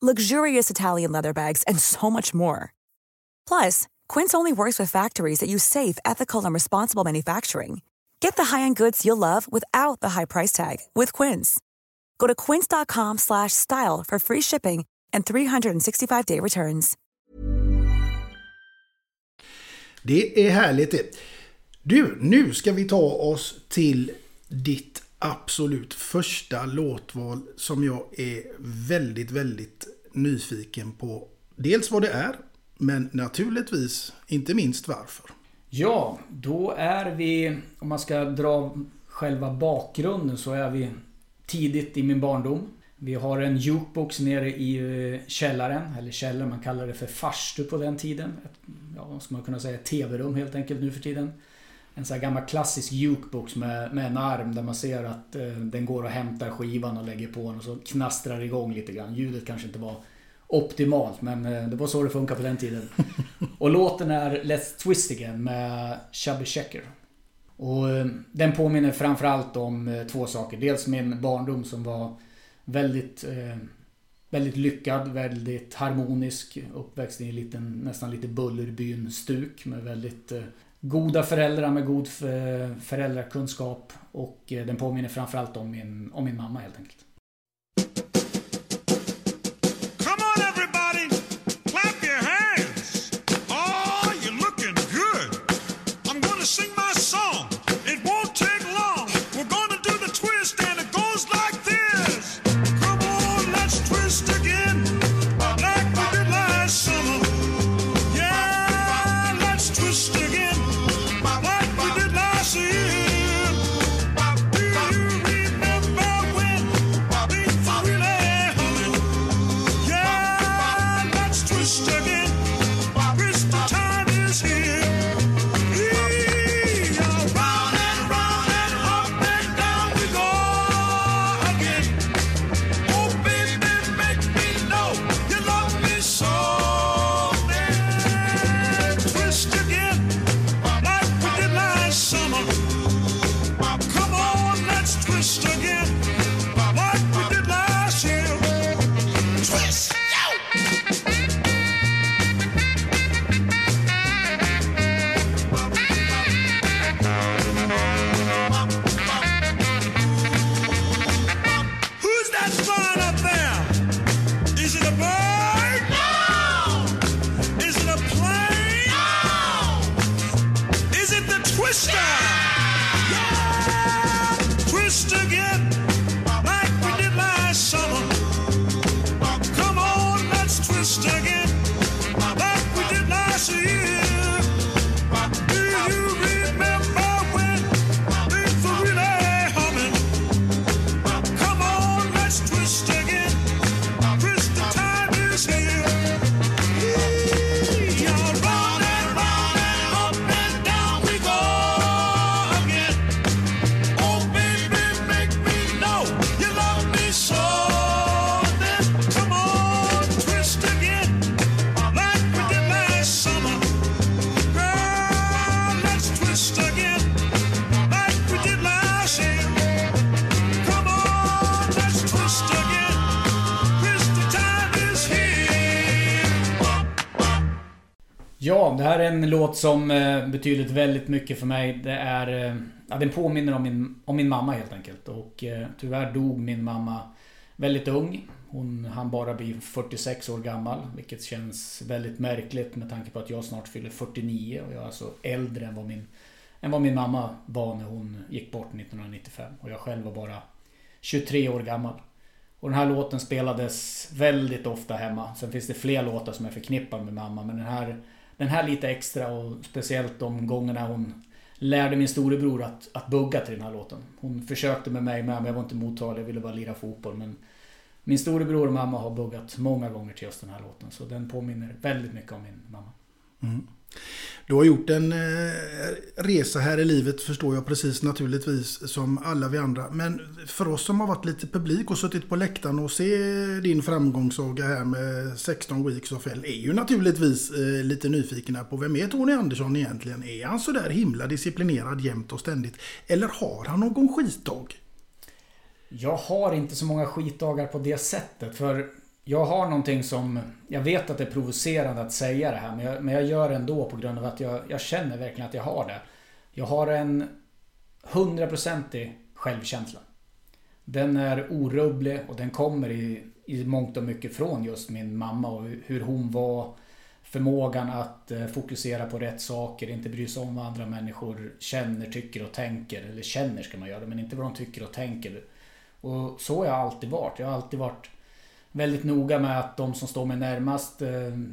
luxurious Italian leather bags, and so much more. Plus, Quince only works with factories that use safe, ethical, and responsible manufacturing. Get the high-end goods you'll love without the high price tag with Quince. Go to quince.com slash style for free shipping and 365-day returns. Det är härligt. Du, nu ska vi ta oss till ditt absolut första låtval som jag är väldigt, väldigt nyfiken på. Dels vad det är, men naturligtvis inte minst varför. Ja, då är vi, om man ska dra själva bakgrunden, så är vi tidigt i min barndom. Vi har en jukebox nere i eh, källaren, eller källaren, man kallar det för farstu på den tiden. Ett, ja, vad ska man kunna säga, tv-rum helt enkelt nu för tiden. En sån här gammal klassisk jukebox med, med en arm där man ser att eh, den går och hämtar skivan och lägger på den och så knastrar igång lite grann. Ljudet kanske inte var optimalt men eh, det var så det funkar på den tiden. Och låten är Let's Twist Again med Chubby Checker. Och eh, den påminner framförallt om eh, två saker. Dels min barndom som var väldigt Väldigt lyckad, väldigt harmonisk. Uppväxt i en liten, nästan lite Bullerbyn-stuk med väldigt goda föräldrar med god eh, föräldrakunskap. Och eh, den påminner framförallt om min, om min mamma helt enkelt. Det här är en låt som eh, betyder betydit väldigt mycket för mig. Det är... Eh, ja, den påminner om min, om min mamma helt enkelt. Och eh, tyvärr dog min mamma väldigt ung. Hon hann bara bli 46 år gammal. Vilket känns väldigt märkligt med tanke på att jag snart fyller 49. Och jag är alltså äldre än vad min, än vad min mamma var när hon gick bort 1995. Och jag själv var bara 23 år gammal. Och den här låten spelades väldigt ofta hemma. Sen finns det fler låtar som är förknippade med mamma. Men den här den här lite extra och speciellt de gångerna hon lärde min storebror att, att bugga till den här låten. Hon försökte med mig med, men jag var inte mottaglig. Jag ville bara lira fotboll. Men min storebror och mamma har buggat många gånger till just den här låten. Så den påminner väldigt mycket om min mamma. Mm. Du har gjort en eh, resa här i livet förstår jag precis naturligtvis som alla vi andra. Men för oss som har varit lite publik och suttit på läktaren och se din framgångssaga här med 16 weeks of hell är ju naturligtvis eh, lite nyfikna på vem är Tony Andersson egentligen? Är han så där himla disciplinerad jämt och ständigt? Eller har han någon skitdag? Jag har inte så många skitdagar på det sättet. För jag har någonting som... Jag vet att det är provocerande att säga det här men jag, men jag gör det ändå på grund av att jag, jag känner verkligen att jag har det. Jag har en hundraprocentig självkänsla. Den är orubblig och den kommer i, i mångt och mycket från just min mamma och hur hon var. Förmågan att eh, fokusera på rätt saker, inte bry sig om vad andra människor känner, tycker och tänker. Eller känner ska man göra, men inte vad de tycker och tänker. Och så har jag alltid varit. Jag har alltid varit väldigt noga med att de som står mig närmast, eh,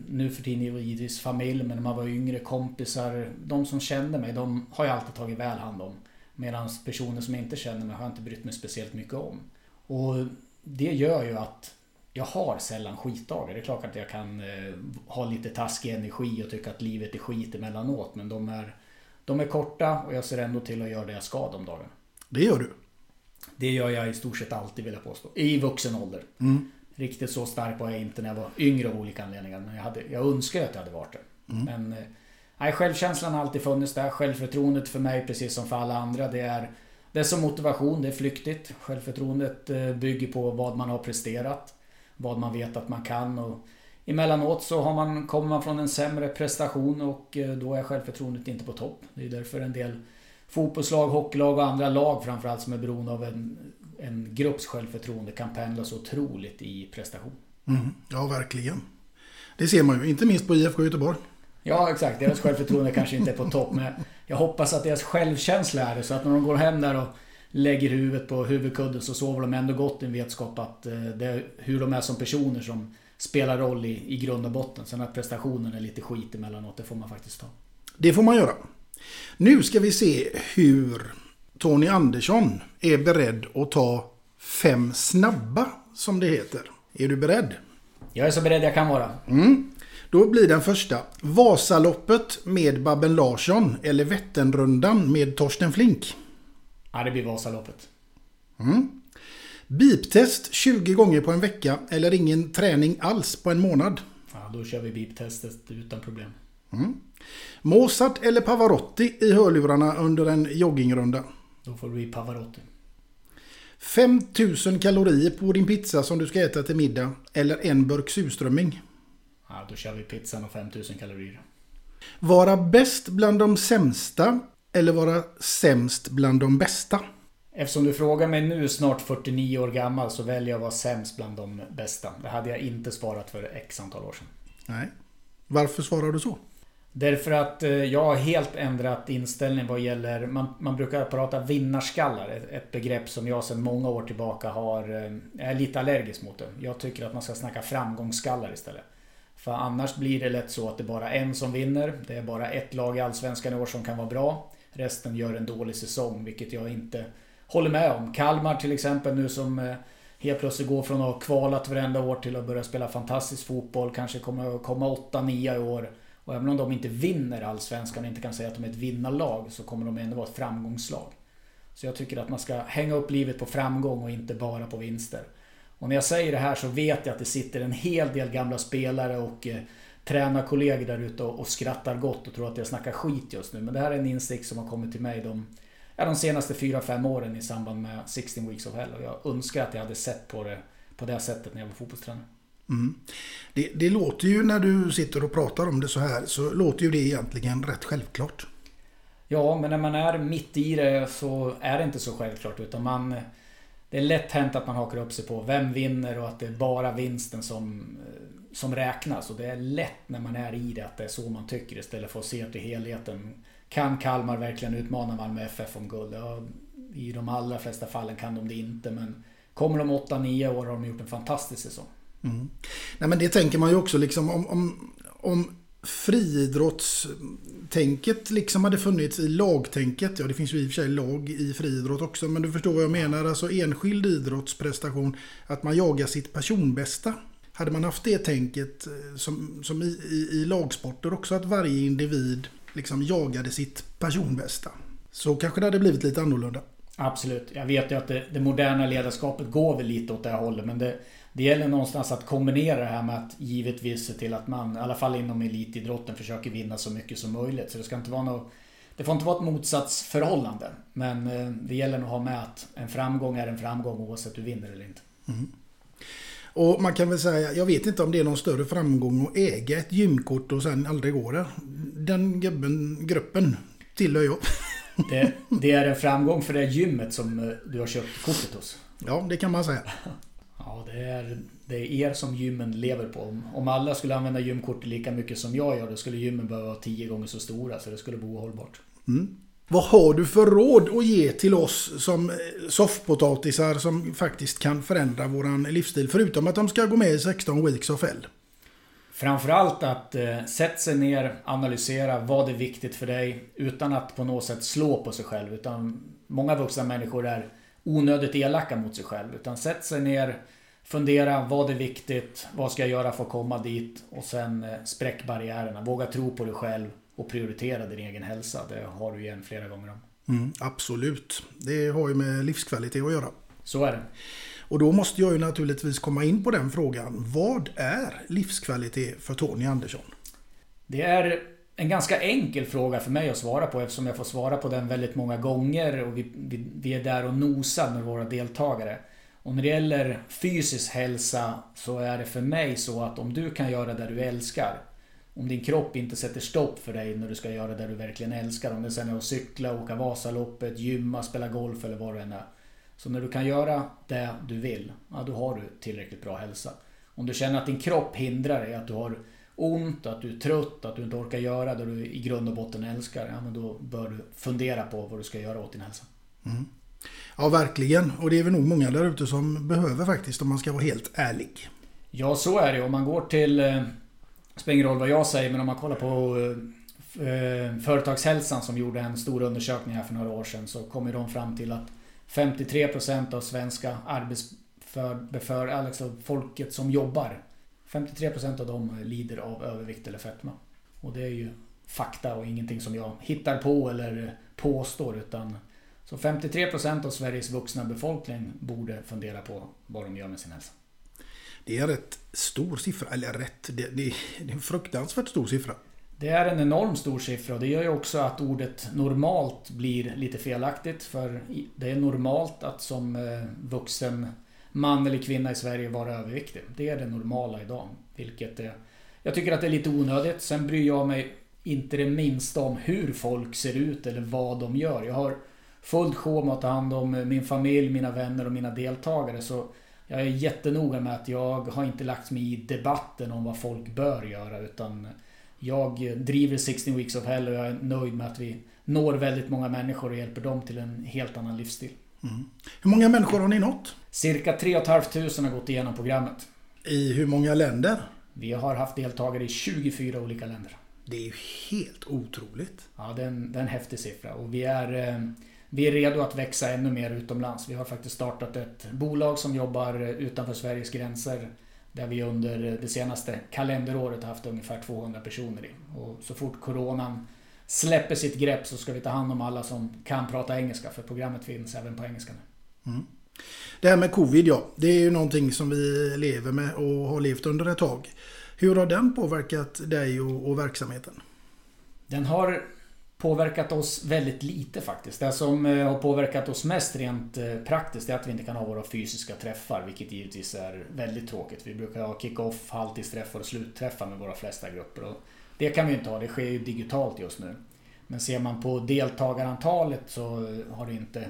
nu för tiden är givetvis familj, men när man var yngre, kompisar, de som kände mig, de har jag alltid tagit väl hand om. Medan personer som inte känner mig har jag inte brytt mig speciellt mycket om. Och det gör ju att jag har sällan skitdagar. Det är klart att jag kan eh, ha lite taskig energi och tycka att livet är skit emellanåt. Men de är, de är korta och jag ser ändå till att göra det jag ska de dagarna. Det gör du? Det gör jag i stort sett alltid vill jag påstå. I vuxen ålder. Mm. Riktigt så stark var jag inte när jag var yngre av olika anledningar. Men jag, hade, jag önskar att jag hade varit det. Mm. Men eh, nej, självkänslan har alltid funnits där. Självförtroendet för mig, precis som för alla andra, det är det är som motivation, det är flyktigt. Självförtroendet eh, bygger på vad man har presterat. Vad man vet att man kan och emellanåt så har man, kommer man från en sämre prestation och eh, då är självförtroendet inte på topp. Det är därför en del fotbollslag, hockeylag och andra lag framförallt som är beroende av en, en grupps självförtroende kan pendla så otroligt i prestation. Mm. Ja, verkligen. Det ser man ju, inte minst på IFK Göteborg. Ja, exakt. Deras självförtroende kanske inte är på topp, men jag hoppas att deras självkänsla är det. Så att när de går hem där och lägger huvudet på huvudkudden så sover de ändå gott i en vetskap att eh, det är hur de är som personer som spelar roll i, i grund och botten. Sen att prestationen är lite skit emellanåt, det får man faktiskt ta. Det får man göra. Nu ska vi se hur Tony Andersson är beredd att ta fem snabba, som det heter. Är du beredd? Jag är så beredd jag kan vara. Mm. Då blir den första. Vasaloppet med Babben Larsson eller Vätternrundan med Torsten Flink? Ja, det blir Vasaloppet. Mm. Biptest 20 gånger på en vecka eller ingen träning alls på en månad? Ja, då kör vi biptestet utan problem. Mm. Mozart eller Pavarotti i hörlurarna under en joggingrunda? Då får det bli Pavarotti. 5000 kalorier på din pizza som du ska äta till middag eller en burk surströmming? Ja, då kör vi pizzan och 5000 kalorier. Vara bäst bland de sämsta eller vara sämst bland de bästa? Eftersom du frågar mig nu snart 49 år gammal så väljer jag att vara sämst bland de bästa. Det hade jag inte svarat för x antal år sedan. Nej. Varför svarar du så? Därför att eh, jag har helt ändrat inställning vad gäller... Man, man brukar prata vinnarskallar. Ett, ett begrepp som jag sedan många år tillbaka har... Eh, är lite allergisk mot det. Jag tycker att man ska snacka framgångsskallar istället. För annars blir det lätt så att det är bara en som vinner. Det är bara ett lag i Allsvenskan i år som kan vara bra. Resten gör en dålig säsong, vilket jag inte håller med om. Kalmar till exempel nu som eh, helt plötsligt går från att ha kvalat varenda år till att börja spela fantastisk fotboll. Kanske kommer att komma 8-9 i år. Och även om de inte vinner Allsvenskan och inte kan säga att de är ett vinnarlag så kommer de ändå vara ett framgångslag. Så jag tycker att man ska hänga upp livet på framgång och inte bara på vinster. Och när jag säger det här så vet jag att det sitter en hel del gamla spelare och eh, tränarkollegor där ute och, och skrattar gott och tror att jag snackar skit just nu. Men det här är en insikt som har kommit till mig de, ja, de senaste 4-5 åren i samband med 16 Weeks of Hell. Och jag önskar att jag hade sett på det på det sättet när jag var fotbollstränare. Mm. Det, det, låter ju när du sitter och pratar om det så här så låter ju det egentligen rätt självklart. Ja, men när man är mitt i det så är det inte så självklart utan man... Det är lätt hänt att man hakar upp sig på vem vinner och att det är bara vinsten som, eh, som räknas. Och det är lätt när man är i det att det är så man tycker istället för att se till helheten. Kan Kalmar verkligen utmana Malmö FF om guld? Ja, I de allra flesta fallen kan de det inte men kommer de 8-9 år har de gjort en fantastisk säsong. Mm. Nej, men det tänker man ju också liksom om, om, om friidrottstänket liksom hade funnits i lagtänket. Ja, det finns ju i och för sig lag i friidrott också. Men du förstår vad jag menar. Alltså enskild idrottsprestation. Att man jagar sitt personbästa. Hade man haft det tänket eh, som, som i, i, i lagsporter också, att varje individ liksom jagade sitt personbästa. Så kanske det hade blivit lite annorlunda. Absolut. Jag vet ju att det, det moderna ledarskapet går väl lite åt det här hållet. Men det, det gäller någonstans att kombinera det här med att givetvis se till att man, i alla fall inom elitidrotten, försöker vinna så mycket som möjligt. Så det ska inte vara något det får inte vara ett motsatsförhållande. Men eh, det gäller nog att ha med att en framgång är en framgång oavsett du vinner eller inte. Mm. Och man kan väl säga, jag vet inte om det är någon större framgång att äga ett gymkort och sen aldrig gå där. Den gubben, gruppen tillhör jag. Det, det, är en framgång för det gymmet som eh, du har köpt kortet hos. Ja, det kan man säga. Ja, det är, det är er som gymmen lever på. Om alla skulle använda gymkortet lika mycket som jag gör, då skulle gymmen behöva vara tio gånger så stora. Så det skulle vara ohållbart. Mm. Vad har du för råd att ge till oss som eh, soffpotatisar som faktiskt kan förändra våran livsstil? Förutom att de ska gå med i 16 weeks of hell. Framförallt att eh, sätta sig ner, analysera vad är viktigt för dig utan att på något sätt slå på sig själv. Utan många vuxna människor är onödigt elaka mot sig själv. Utan sätt sig ner, fundera vad är viktigt, vad ska jag göra för att komma dit och sen eh, spräck barriärerna. Våga tro på dig själv och prioritera din egen hälsa. Det har du igen flera gånger om. Mm, absolut. Det har ju med livskvalitet att göra. Så är det. Och då måste jag ju naturligtvis komma in på den frågan. Vad är livskvalitet för Tony Andersson? Det är en ganska enkel fråga för mig att svara på eftersom jag får svara på den väldigt många gånger och vi, vi, vi är där och nosar med våra deltagare. Och när det gäller fysisk hälsa så är det för mig så att om du kan göra det du älskar om din kropp inte sätter stopp för dig när du ska göra det du verkligen älskar. Om det sen är att cykla, åka Vasaloppet, gymma, spela golf eller vad det än är. Så när du kan göra det du vill, ja då har du tillräckligt bra hälsa. Om du känner att din kropp hindrar dig, att du har ont, att du är trött, att du inte orkar göra det du i grund och botten älskar. Ja men då bör du fundera på vad du ska göra åt din hälsa. Mm. Ja verkligen, och det är väl nog många där ute som behöver faktiskt om man ska vara helt ärlig. Ja så är det, om man går till eh, spelar ingen roll vad jag säger, men om man kollar på eh, eh Företagshälsan som gjorde en stor undersökning här för några år sedan så kommer de fram till att 53% av svenska arbetsför, alltså folket som jobbar 53% av dem lider av övervikt eller fetma. Och det är ju fakta och ingenting som jag hittar på eller påstår utan så 53% av Sveriges vuxna befolkning borde fundera på vad de gör med sin hälsa. Det är en rätt stor siffra, eller rätt, det, det, det är en fruktansvärt stor siffra. Det är en enormt stor siffra och det gör ju också att ordet normalt blir lite felaktigt. För det är normalt att som eh, vuxen man eller kvinna i Sverige vara överviktig. Det är det normala idag. Vilket är, jag tycker att det är lite onödigt. Sen bryr jag mig inte det minsta om hur folk ser ut eller vad de gör. Jag har fullt sjå med att ta hand om min familj, mina vänner och mina deltagare. Så jag är jättenoga med att jag har inte lagt mig i debatten om vad folk bör göra utan jag driver 16 Weeks of Hell och jag är nöjd med att vi når väldigt många människor och hjälper dem till en helt annan livsstil. Mm. Hur många människor har ni nått? Cirka 3 500 har gått igenom programmet. I hur många länder? Vi har haft deltagare i 24 olika länder. Det är ju helt otroligt. Ja, det är en, det är en häftig siffra. Och vi är eh, vi är redo att växa ännu mer utomlands. Vi har faktiskt startat ett bolag som jobbar utanför Sveriges gränser. Där vi under det senaste kalenderåret har haft ungefär 200 personer i. Och så fort Coronan släpper sitt grepp så ska vi ta hand om alla som kan prata engelska. För programmet finns även på engelska nu. Mm. Det här med covid ja, det är ju någonting som vi lever med och har levt under ett tag. Hur har den påverkat dig och, och verksamheten? Den har påverkat oss väldigt lite faktiskt. Det som eh, har påverkat oss mest rent eh, praktiskt är att vi inte kan ha våra fysiska träffar, vilket givetvis är väldigt tråkigt. Vi brukar ha kick-off, halvtidsträffar och slutträffar med våra flesta grupper. Och det kan vi inte ha, det sker ju digitalt just nu. Men ser man på deltagarantalet så eh, har det inte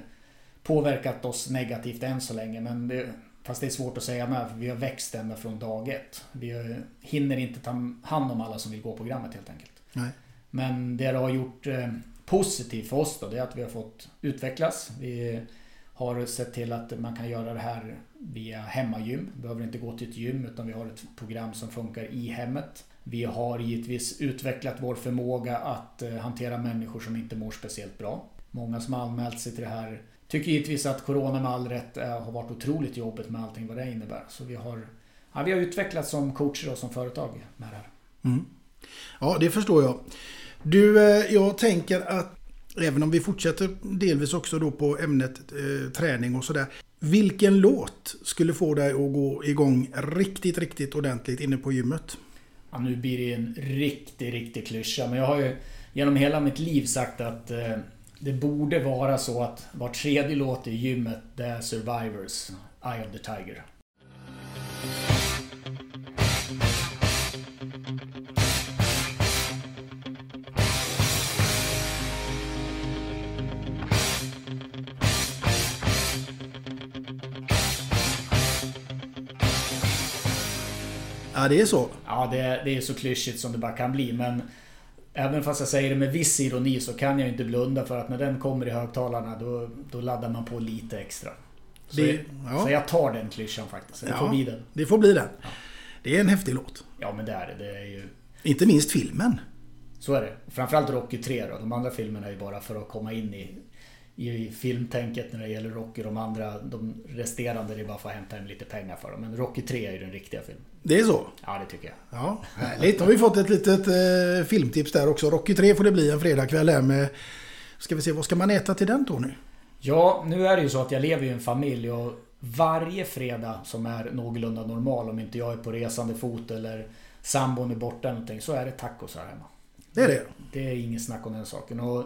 påverkat oss negativt än så länge. Men det, fast det är svårt att säga med, för vi har växt ända från dag ett. Vi hinner inte ta hand om alla som vill gå programmet helt enkelt. Nej. Men det det har gjort eh, positivt för oss då, det är att vi har fått utvecklas. Vi har sett till att man kan göra det här via hemmagym. Behöver inte gå till ett gym utan vi har ett program som funkar i hemmet. Vi har givetvis utvecklat vår förmåga att eh, hantera människor som inte mår speciellt bra. Många som har anmält sig till det här tycker givetvis att Corona med all rätt eh, har varit otroligt jobbigt med allting vad det innebär. Så vi har Ja, vi har utvecklats som coacher och som företag med det här. Mm. Ja, det förstår jag. Du, eh, jag tänker att även om vi fortsätter delvis också då på ämnet eh, träning och sådär. Vilken låt skulle få dig att gå igång riktigt, riktigt ordentligt inne på gymmet? Ja, nu blir det en riktig, riktig klyscha. Men jag har ju genom hela mitt liv sagt att eh, det borde vara så att var tredje låt i gymmet det är Survivors, Eye of the Tiger. Ja, det är så. Ja, det, det är så klyschigt som det bara kan bli. Men även fast jag säger det med viss ironi så kan jag inte blunda för att när den kommer i högtalarna då, då laddar man på lite extra. Så, Det- jag, ja. så jag tar den klyschan faktiskt. Det får bli den. Det får bli den. Det är en häftig låt. Ja, men det är det. Det är ju... Inte minst filmen. Så är det. Framförallt Rocky 3 då. De andra filmerna är ju bara för att komma in i, i filmtänket när det gäller Rocky. De andra, de resterande, det är bara för att hämta hem lite pengar för dem. Men Rocky 3 är ju den riktiga filmen. Det är så? Ja, det tycker jag. Ja, härligt. Då har vi fått ett litet eh, filmtips där också. Rocky 3 får det bli en fredagkväll här med... Ska vi se, vad ska man äta till den Tony? Ja, nu är det ju så att jag lever i en familj och varje fredag som är någorlunda normal, om inte jag är på resande fot eller sambon är borta eller någonting, så är det tacos här hemma. Det är det? Det är inget snack om den saken. Och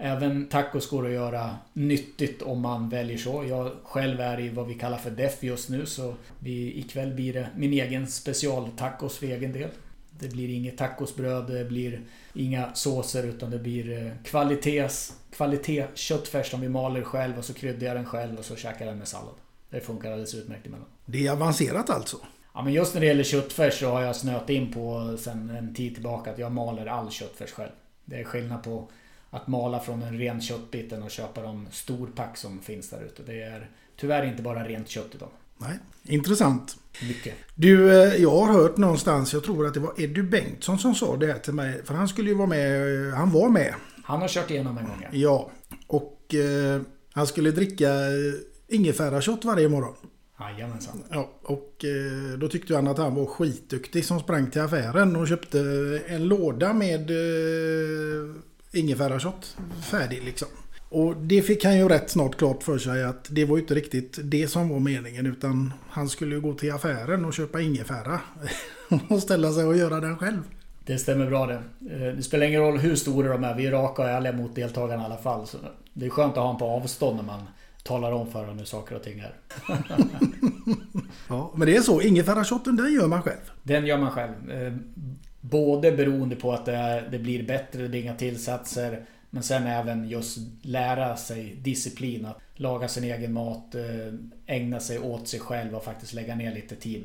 även tacos går att göra nyttigt om man väljer så. Jag själv är i vad vi kallar för DEF just nu, så vi, ikväll blir det min egen specialtacos för egen del. Det blir inget tacosbröd, det blir inga såser utan det blir eh, kvalitets, kvalitet köttfärs som vi maler själv och så kryddar jag den själv och så käkar jag den med sallad. Det funkar alldeles utmärkt emellan. Det är avancerat alltså. Ja men just när det gäller köttfärs så har jag snöat in på sen en tid tillbaka att jag maler all köttfärs själv. Det är skillnad på att mala från en ren köttbit än att köpa de storpack som finns där ute. Det är tyvärr inte bara rent kött idag. Nej, intressant. Mycket. Du, eh, jag har hört någonstans, jag tror att det var Eddie Bengtsson som sa det här till mig. För han skulle ju vara med, eh, han var med. Han har kört igenom en gång ja. Ja, och eh, han skulle dricka eh, ingefärashot varje morgon. Jajamensan. Ja, och eh, då tyckte han att han var skitduktig som sprang till affären och köpte en låda med eh, ingefärashot färdig liksom. Och det fick han ju rätt snart klart för sig att det var ju inte riktigt det som var meningen utan han skulle ju gå till affären och köpa ingefära och ställa sig och göra den själv. Det stämmer bra det. Eh, Det spelar ingen roll hur stora de är. Vi är raka och ärliga mot deltagarna i alla fall. Så det är skönt att ha dem på avstånd när man talar om för dem hur saker och ting är. Ja, men det är så, ingefärashotten den gör man själv. Den gör man själv. Både beroende på att det, är, det blir bättre, det blir inga tillsatser. Men sen även just lära sig disciplin. Att laga sin egen mat, eh, ägna sig åt sig själv och faktiskt lägga ner lite tid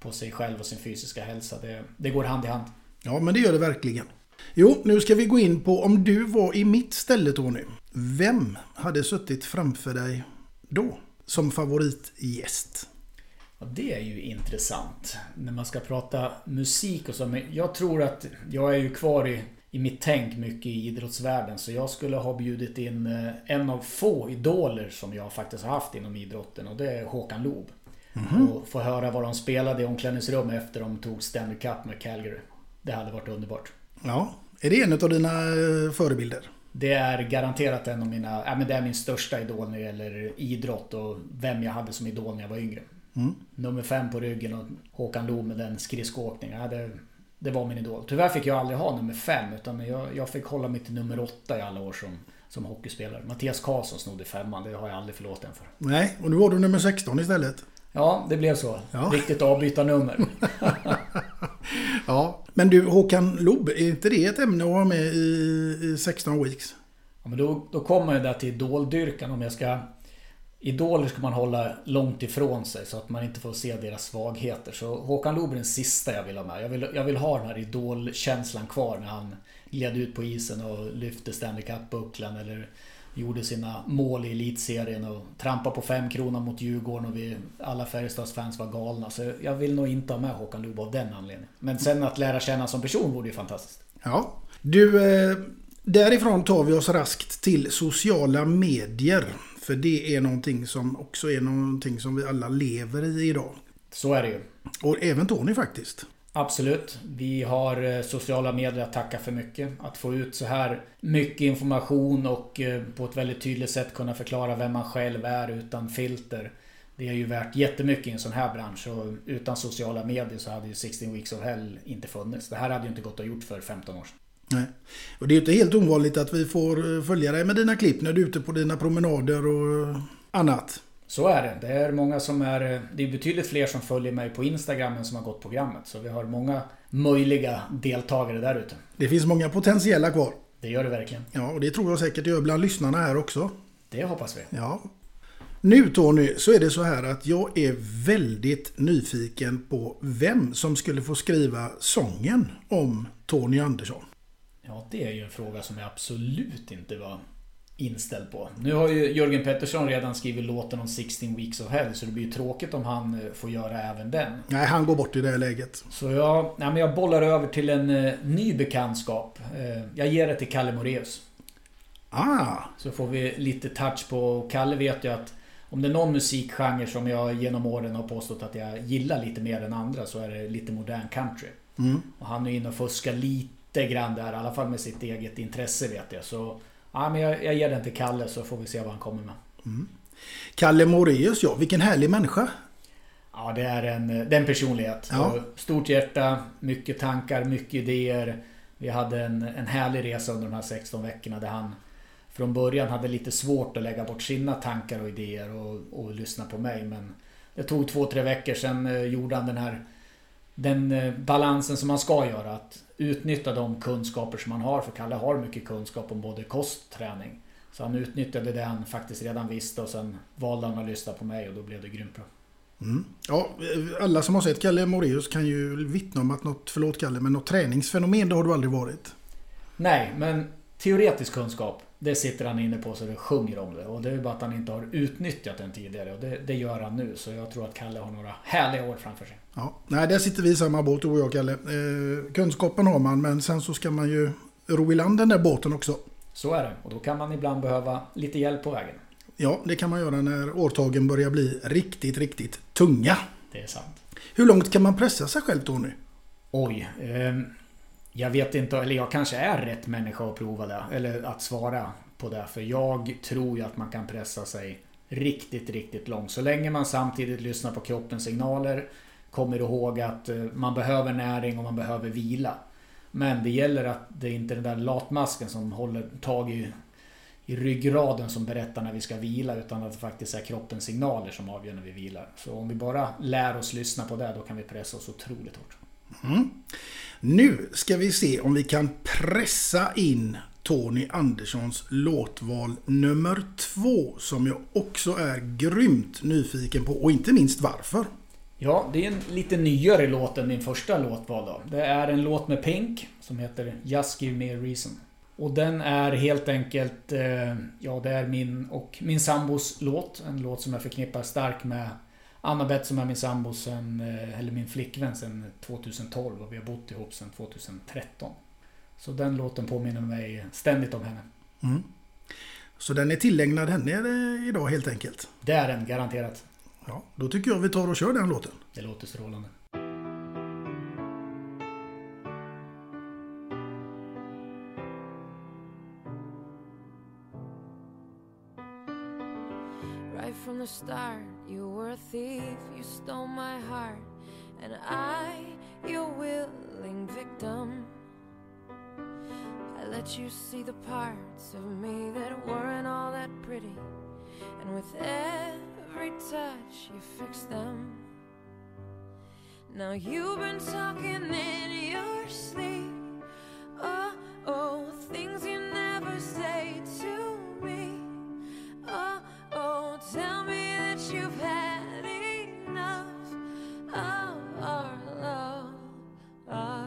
på sig själv och sin fysiska hälsa. Det, det går hand i hand. Ja, men det gör det verkligen. Jo, nu ska vi gå in på om du var i mitt ställe Tony. Vem hade suttit framför dig då som favoritgäst? Ja, det är ju intressant. När man ska prata musik och så. Men jag tror att jag är ju kvar i, i mitt tänk mycket i idrottsvärlden. Så jag skulle ha bjudit in eh, en av få idoler som jag faktiskt har haft inom idrotten. Och det är Håkan Loob. Mhm. Och få höra vad de spelade i omklädningsrum efter de tog Stanley Cup med Calgary. Det hade varit underbart. Ja, är det en av dina eh, förebilder? Det är garanterat en av mina, ja men det är min största idol när det gäller idrott och vem jag hade som idol när jag var yngre. Mm. Nummer fem på ryggen och Håkan Loob med den skridskoåkningen. Ja, det, det var min idol. Tyvärr fick jag aldrig ha nummer fem utan jag, jag fick hålla mig till nummer åtta i alla år som, som hockeyspelare. Mattias Karlsson snodde femman, det har jag aldrig förlåtit en för. Nej, och nu har du nummer 16 istället. Ja, det blev så. Ja. Riktigt avbytarnummer. Ja, men du Håkan Loob, är inte det ett ämne att ha med i, i 16 Weeks? Ja, men då, då kommer jag där till idoldyrkan om jag ska... Idoler ska man hålla långt ifrån sig så att man inte får se deras svagheter. Så Håkan Loob är den sista jag vill ha med. Jag vill, jag vill ha den här idolkänslan kvar när han gled ut på isen och lyfte Stanley Cup-bucklan eller gjorde sina mål i elitserien och trampade på fem kronor mot Djurgården och vi, alla Färjestads fans var galna. Så jag vill nog inte ha med Håkan Loob av den anledningen. Men sen att lära känna som person vore ju fantastiskt. Ja. Du, eh, därifrån tar vi oss raskt till sociala medier. För det är någonting som också är någonting som vi alla lever i idag. Så är det ju. Och även Tony faktiskt. Absolut. Vi har eh, sociala medier att tacka för mycket. Att få ut så här mycket information och eh, på ett väldigt tydligt sätt kunna förklara vem man själv är utan filter. Det är ju värt jättemycket i en sån här bransch och utan sociala medier så hade ju 16 Weeks of Hell inte funnits. Det här hade ju inte gått att gjort för 15 år sedan. Nej. Och det är ju inte helt ovanligt att vi får eh, följa dig med dina klipp när du är ute på dina promenader och annat. Så är det. Det är många som är... Det är betydligt fler som följer mig på Instagram än som har gått programmet. Så vi har många möjliga deltagare där ute. Det finns många potentiella kvar. Det gör det verkligen. Ja, och det tror jag säkert gör bland lyssnarna här också. Det hoppas vi. Ja. Nu Tony, så är det så här att jag är väldigt nyfiken på vem som skulle få skriva sången om Tony Andersson. Ja, det är ju en fråga som jag absolut inte var inställd på. Nu har ju Jörgen Pettersson redan skrivit låten om 16 Weeks of Hell så det blir ju tråkigt om han eh, får göra även den. Nej, han går bort i det läget. Så jag, nej, men jag bollar över till en uh, ny bekantskap. Uh, jag ger det till Kalle Moreus. Ah! Så får vi lite touch på... Kalle vet ju att om det är någon musikgenre som jag genom åren har påstått att jag gillar lite mer än andra så är det lite modern country. Mm. Och han är inne och fuskar lite grann där, i alla fall med sitt eget intresse vet jag. Så ja, men jag, jag ger den till Kalle så får vi se vad han kommer med. Mm. Kalle Moreus, ja. Vilken härlig människa. Ja, det är en, det är en personlighet. Ja. Stort hjärta, mycket tankar, mycket idéer. Vi hade en, en härlig resa under de här 16 veckorna där han från början hade lite svårt att lägga bort sina tankar och idéer och, och lyssna på mig. Men det tog två, tre veckor sen eh, gjorde han den här den eh, balansen som man ska göra. Att utnyttja de kunskaper som man har. För Kalle har mycket kunskap om både kost och träning. Så han utnyttjade det han faktiskt redan visste och sen valde han att lyssna på mig och då blev det grymt bra. Mm. Ja, alla som har sett Kalle Moreus kan ju vittna om att något, förlåt Kalle, men något träningsfenomen det har du aldrig varit. Nej, men teoretisk kunskap det sitter han inne på så det sjunger om det. Och det är bara att han inte har utnyttjat den tidigare. Och det, det gör han nu. Så jag tror att Kalle har några härliga år framför sig. Ja, nej, där sitter vi i samma båt du och jag Kalle. Eh, kunskapen har man men sen så ska man ju ro i land den där båten också. Så är det. Och då kan man ibland behöva lite hjälp på vägen. Ja, det kan man göra när årtagen börjar bli riktigt, riktigt tunga. Det är sant. Hur långt kan man pressa sig själv Tony? Oj. Eh, jag vet inte, eller jag kanske är rätt människa att prova det. Eller att svara på det. För jag tror ju att man kan pressa sig riktigt, riktigt långt. Så länge man samtidigt lyssnar på kroppens signaler. Kommer ihåg att eh, man behöver näring och man behöver vila. Men det gäller att det är inte den där latmasken som håller tag i, i ryggraden som berättar när vi ska vila. Utan att det faktiskt är kroppens signaler som avgör när vi vilar. Så om vi bara lär oss lyssna på det, då kan vi pressa oss otroligt hårt. Mm. Nu ska vi se om vi kan pressa in Tony Anderssons låtval nummer två som jag också är grymt nyfiken på och inte minst varför. Ja, det är en lite nyare låt än min första låtval då. Det är en låt med Pink som heter Just Give Me A Reason. Och den är helt enkelt, eh, ja det är min och min sambos låt. En låt som jag förknippar starkt med Anna-Beth som är min sambo sen, eh, eller min flickvän sen 2012 och vi har bott ihop sen 2013. Så den låten påminner mig ständigt om henne. Mm. Så den är tillägnad henne idag helt enkelt? Det är den, garanterat. Ja, då tycker jag vi tar och kör den låten. Det låter strålande. Right from the start, a thief, you stole my heart, and I, your willing victim. I let you see the parts of me that weren't all that pretty, and with every touch, you fixed them. Now you've been talking in your sleep. Oh, oh, things you never say to me. Oh, oh, tell me that you've had love I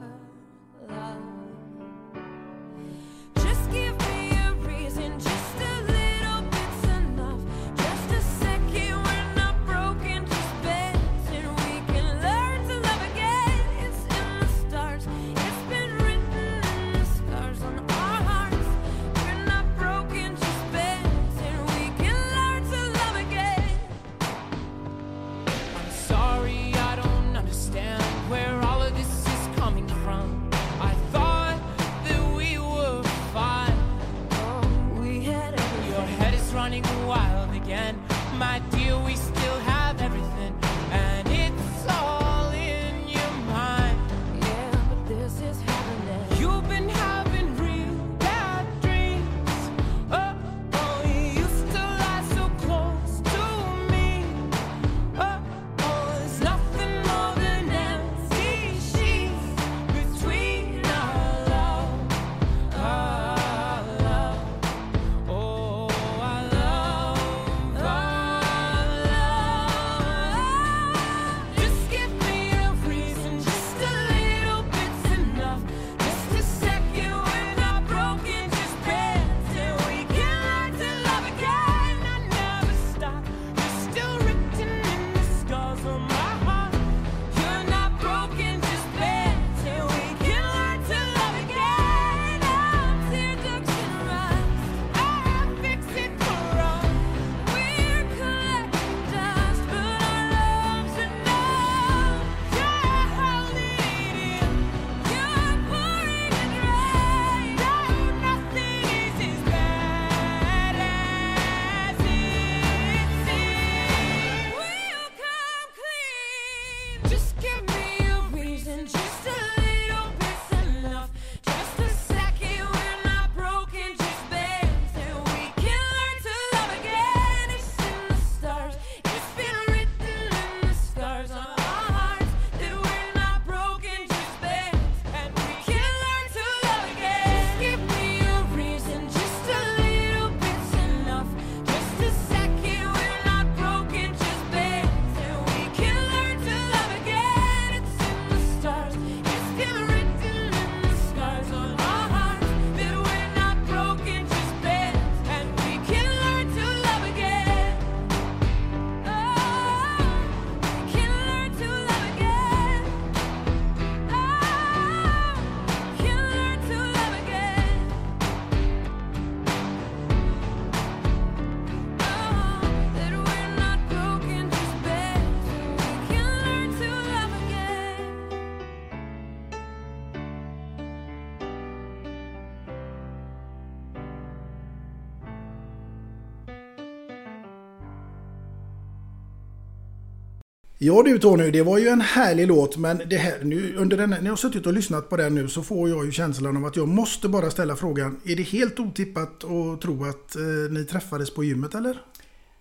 Ja du Tony, det var ju en härlig låt men det här, nu, under den, när jag har suttit och lyssnat på den nu så får jag ju känslan av att jag måste bara ställa frågan. Är det helt otippat att tro att eh, ni träffades på gymmet eller?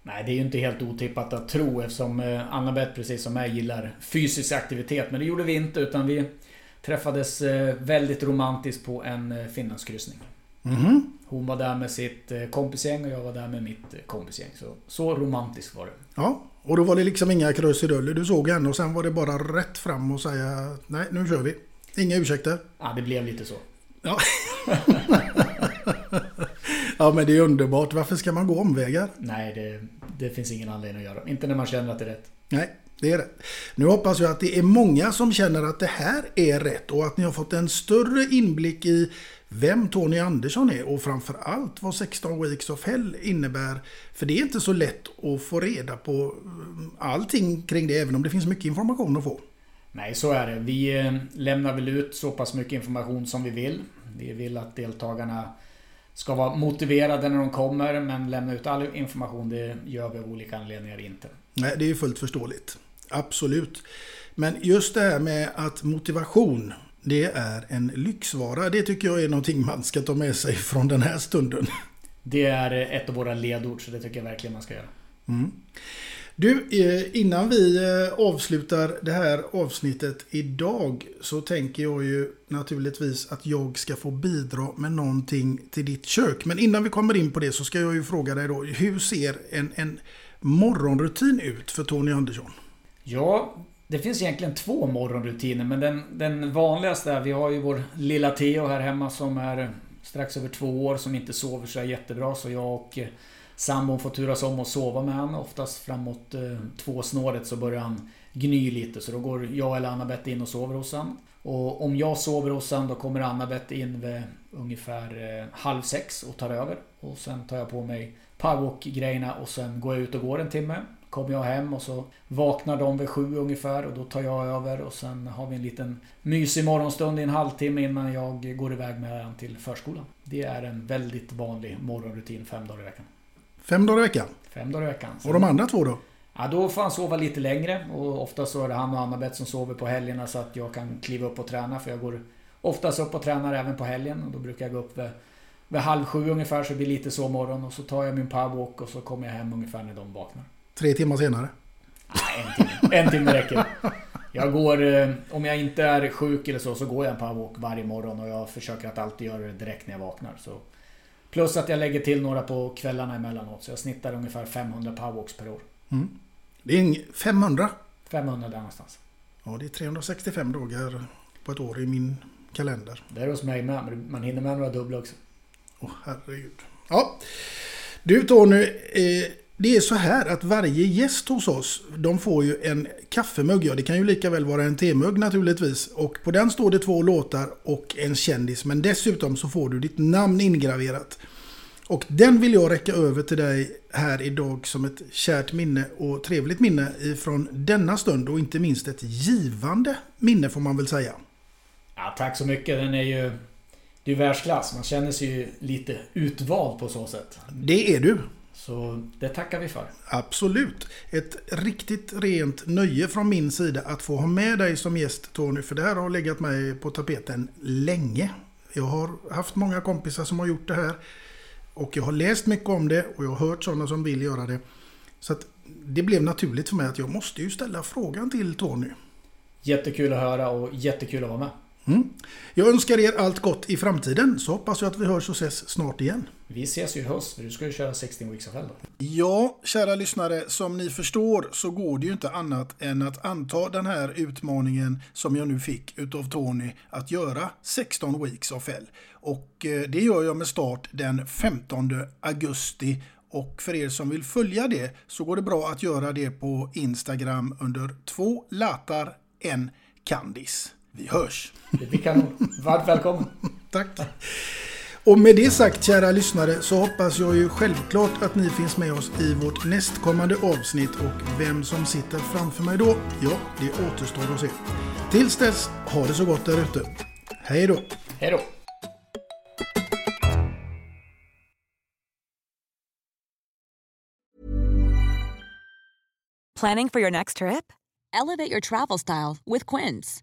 Nej, det är ju inte helt otippat att tro eftersom eh, Anna-Beth precis som jag gillar fysisk aktivitet. Men det gjorde vi inte utan vi träffades eh, väldigt romantiskt på en eh, Finlandskryssning. Mhm. Hon var där med sitt eh, kompisgäng och jag var där med mitt eh, kompisgäng. Så, så romantiskt var det. Ja, och då var det liksom inga krusiduller. Du såg henne och sen var det bara rätt fram och säga nej nu kör vi. Inga ursäkter. Ja, det blev lite så. Ja. ja men det är underbart. Varför ska man gå omvägar? Nej, det, det finns ingen anledning att göra. Inte när man känner att det är rätt. Nej, det är rätt. Nu hoppas jag att det är många som känner att det här är rätt och att ni har fått en större inblick i vem Tony Andersson är och framförallt vad 16 Weeks of Hell innebär. För det är inte så lätt att få reda på mm, allting kring det även om det finns mycket information att få. Nej, så är det. Vi eh, lämnar väl ut så pass mycket information som vi vill. Vi vill att deltagarna ska vara motiverade när de kommer men lämna ut all information det gör vi av olika anledningar inte. Nej, det är ju fullt förståeligt. Absolut. Men just det här med att motivation, det är en lyxvara. Det tycker jag är någonting man ska ta med sig från den här stunden. Det är ett av våra ledord så det tycker jag verkligen man ska göra. Mm. Du, eh, innan vi eh, avslutar det här avsnittet idag så tänker jag ju naturligtvis att jag ska få bidra med någonting till ditt kök. Men innan vi kommer in på det så ska jag ju fråga dig då, hur ser en, en morgonrutin ut för Tony Andersson? Ja, det finns egentligen två morgonrutiner men den, den vanligaste är, vi har ju vår lilla Theo här hemma som är strax över två år som inte sover så jättebra så jag och eh, sambon får turas om att sova med honom. Oftast framåt eh, två snåret så börjar han gny lite så då går jag eller Anna-Bett in och sover hos honom. Och om jag sover hos honom då kommer Anna-Bett in vid ungefär eh, halv sex och tar över. Och sen tar jag på mig powerwalk-grejerna och sen går jag ut och går en timme. Kommer jag hem och så vaknar de vid sju ungefär och då tar jag över och sen har vi en liten mysig morgonstund i en halvtimme innan jag går iväg med han till förskolan. Det är en väldigt vanlig morgonrutin fem dagar i veckan. Fem dagar i veckan? Fem dagar i veckan. Och de andra två då? Ja, då får han sova lite längre och ofta så är det han och Anna-Beth som sover på helgerna så att jag kan kliva upp och träna för jag går oftast upp och tränar även på helgen och då brukar jag gå upp vid, vid halv sju ungefär så det blir lite så morgon och så tar jag min powerwalk och så kommer jag hem ungefär när de vaknar. Tre timmar senare? Nej, en timme. En timme räcker. Jag går, eh, om jag inte är sjuk eller så, så går jag en powerwalk varje morgon och jag försöker att alltid göra det direkt när jag vaknar. Så. Plus att jag lägger till några på kvällarna emellanåt. Så jag snittar ungefär 500 powerwalks per år. Mm. Det är ing- 500? 500 där någonstans. Ja, det är 365 dagar på ett år i min kalender. Det är hos mig med, men man hinner med några dubbla också. Åh herregud. Ja. Du Tony, eh, det är så här att varje gäst hos oss, de får ju en kaffemugg. Ja, det kan ju lika väl vara en temugg naturligtvis. Och på den står det två låtar och en kändis. Men dessutom så får du ditt namn ingraverat. Och den vill jag räcka över till dig här idag som ett kärt minne och trevligt minne ifrån denna stund. Och inte minst ett givande minne får man väl säga. Ja, tack så mycket. Den är ju... Det är världsklass. Man känner sig ju lite utvald på så sätt. Det är du. Så det tackar vi för. Absolut. Ett riktigt rent nöje från min sida att få ha med dig som gäst Tony. För det här har legat mig på tapeten länge. Jag har haft många kompisar som har gjort det här. Och jag har läst mycket om det och jag har hört sådana som vill göra det. Så det blev naturligt för mig att jag måste ju ställa frågan till Tony. Jättekul att höra och jättekul att vara med. Mm. Jag önskar er allt gott i framtiden så hoppas jag att vi hörs och ses snart igen. Vi ses ju i höst för du ska ju köra 16 Weeks of Hell då. Ja, kära lyssnare, som ni förstår så går det ju inte annat än att anta den här utmaningen som jag nu fick utav Tony att göra 16 Weeks of Hell. Och eh, det gör jag med start den 15 augusti och för er som vill följa det så går det bra att göra det på Instagram under två latar, en Candice. Vi hörs! Det blir kanon. Varmt välkommen! Tack! Och med det sagt kära lyssnare så hoppas jag ju självklart att ni finns med oss i vårt nästkommande avsnitt och vem som sitter framför mig då, ja det återstår att se. Tills dess, ha det så gott där ute. Hej då! Hej då! Planning for your next trip? Elevate your travel style with Quince.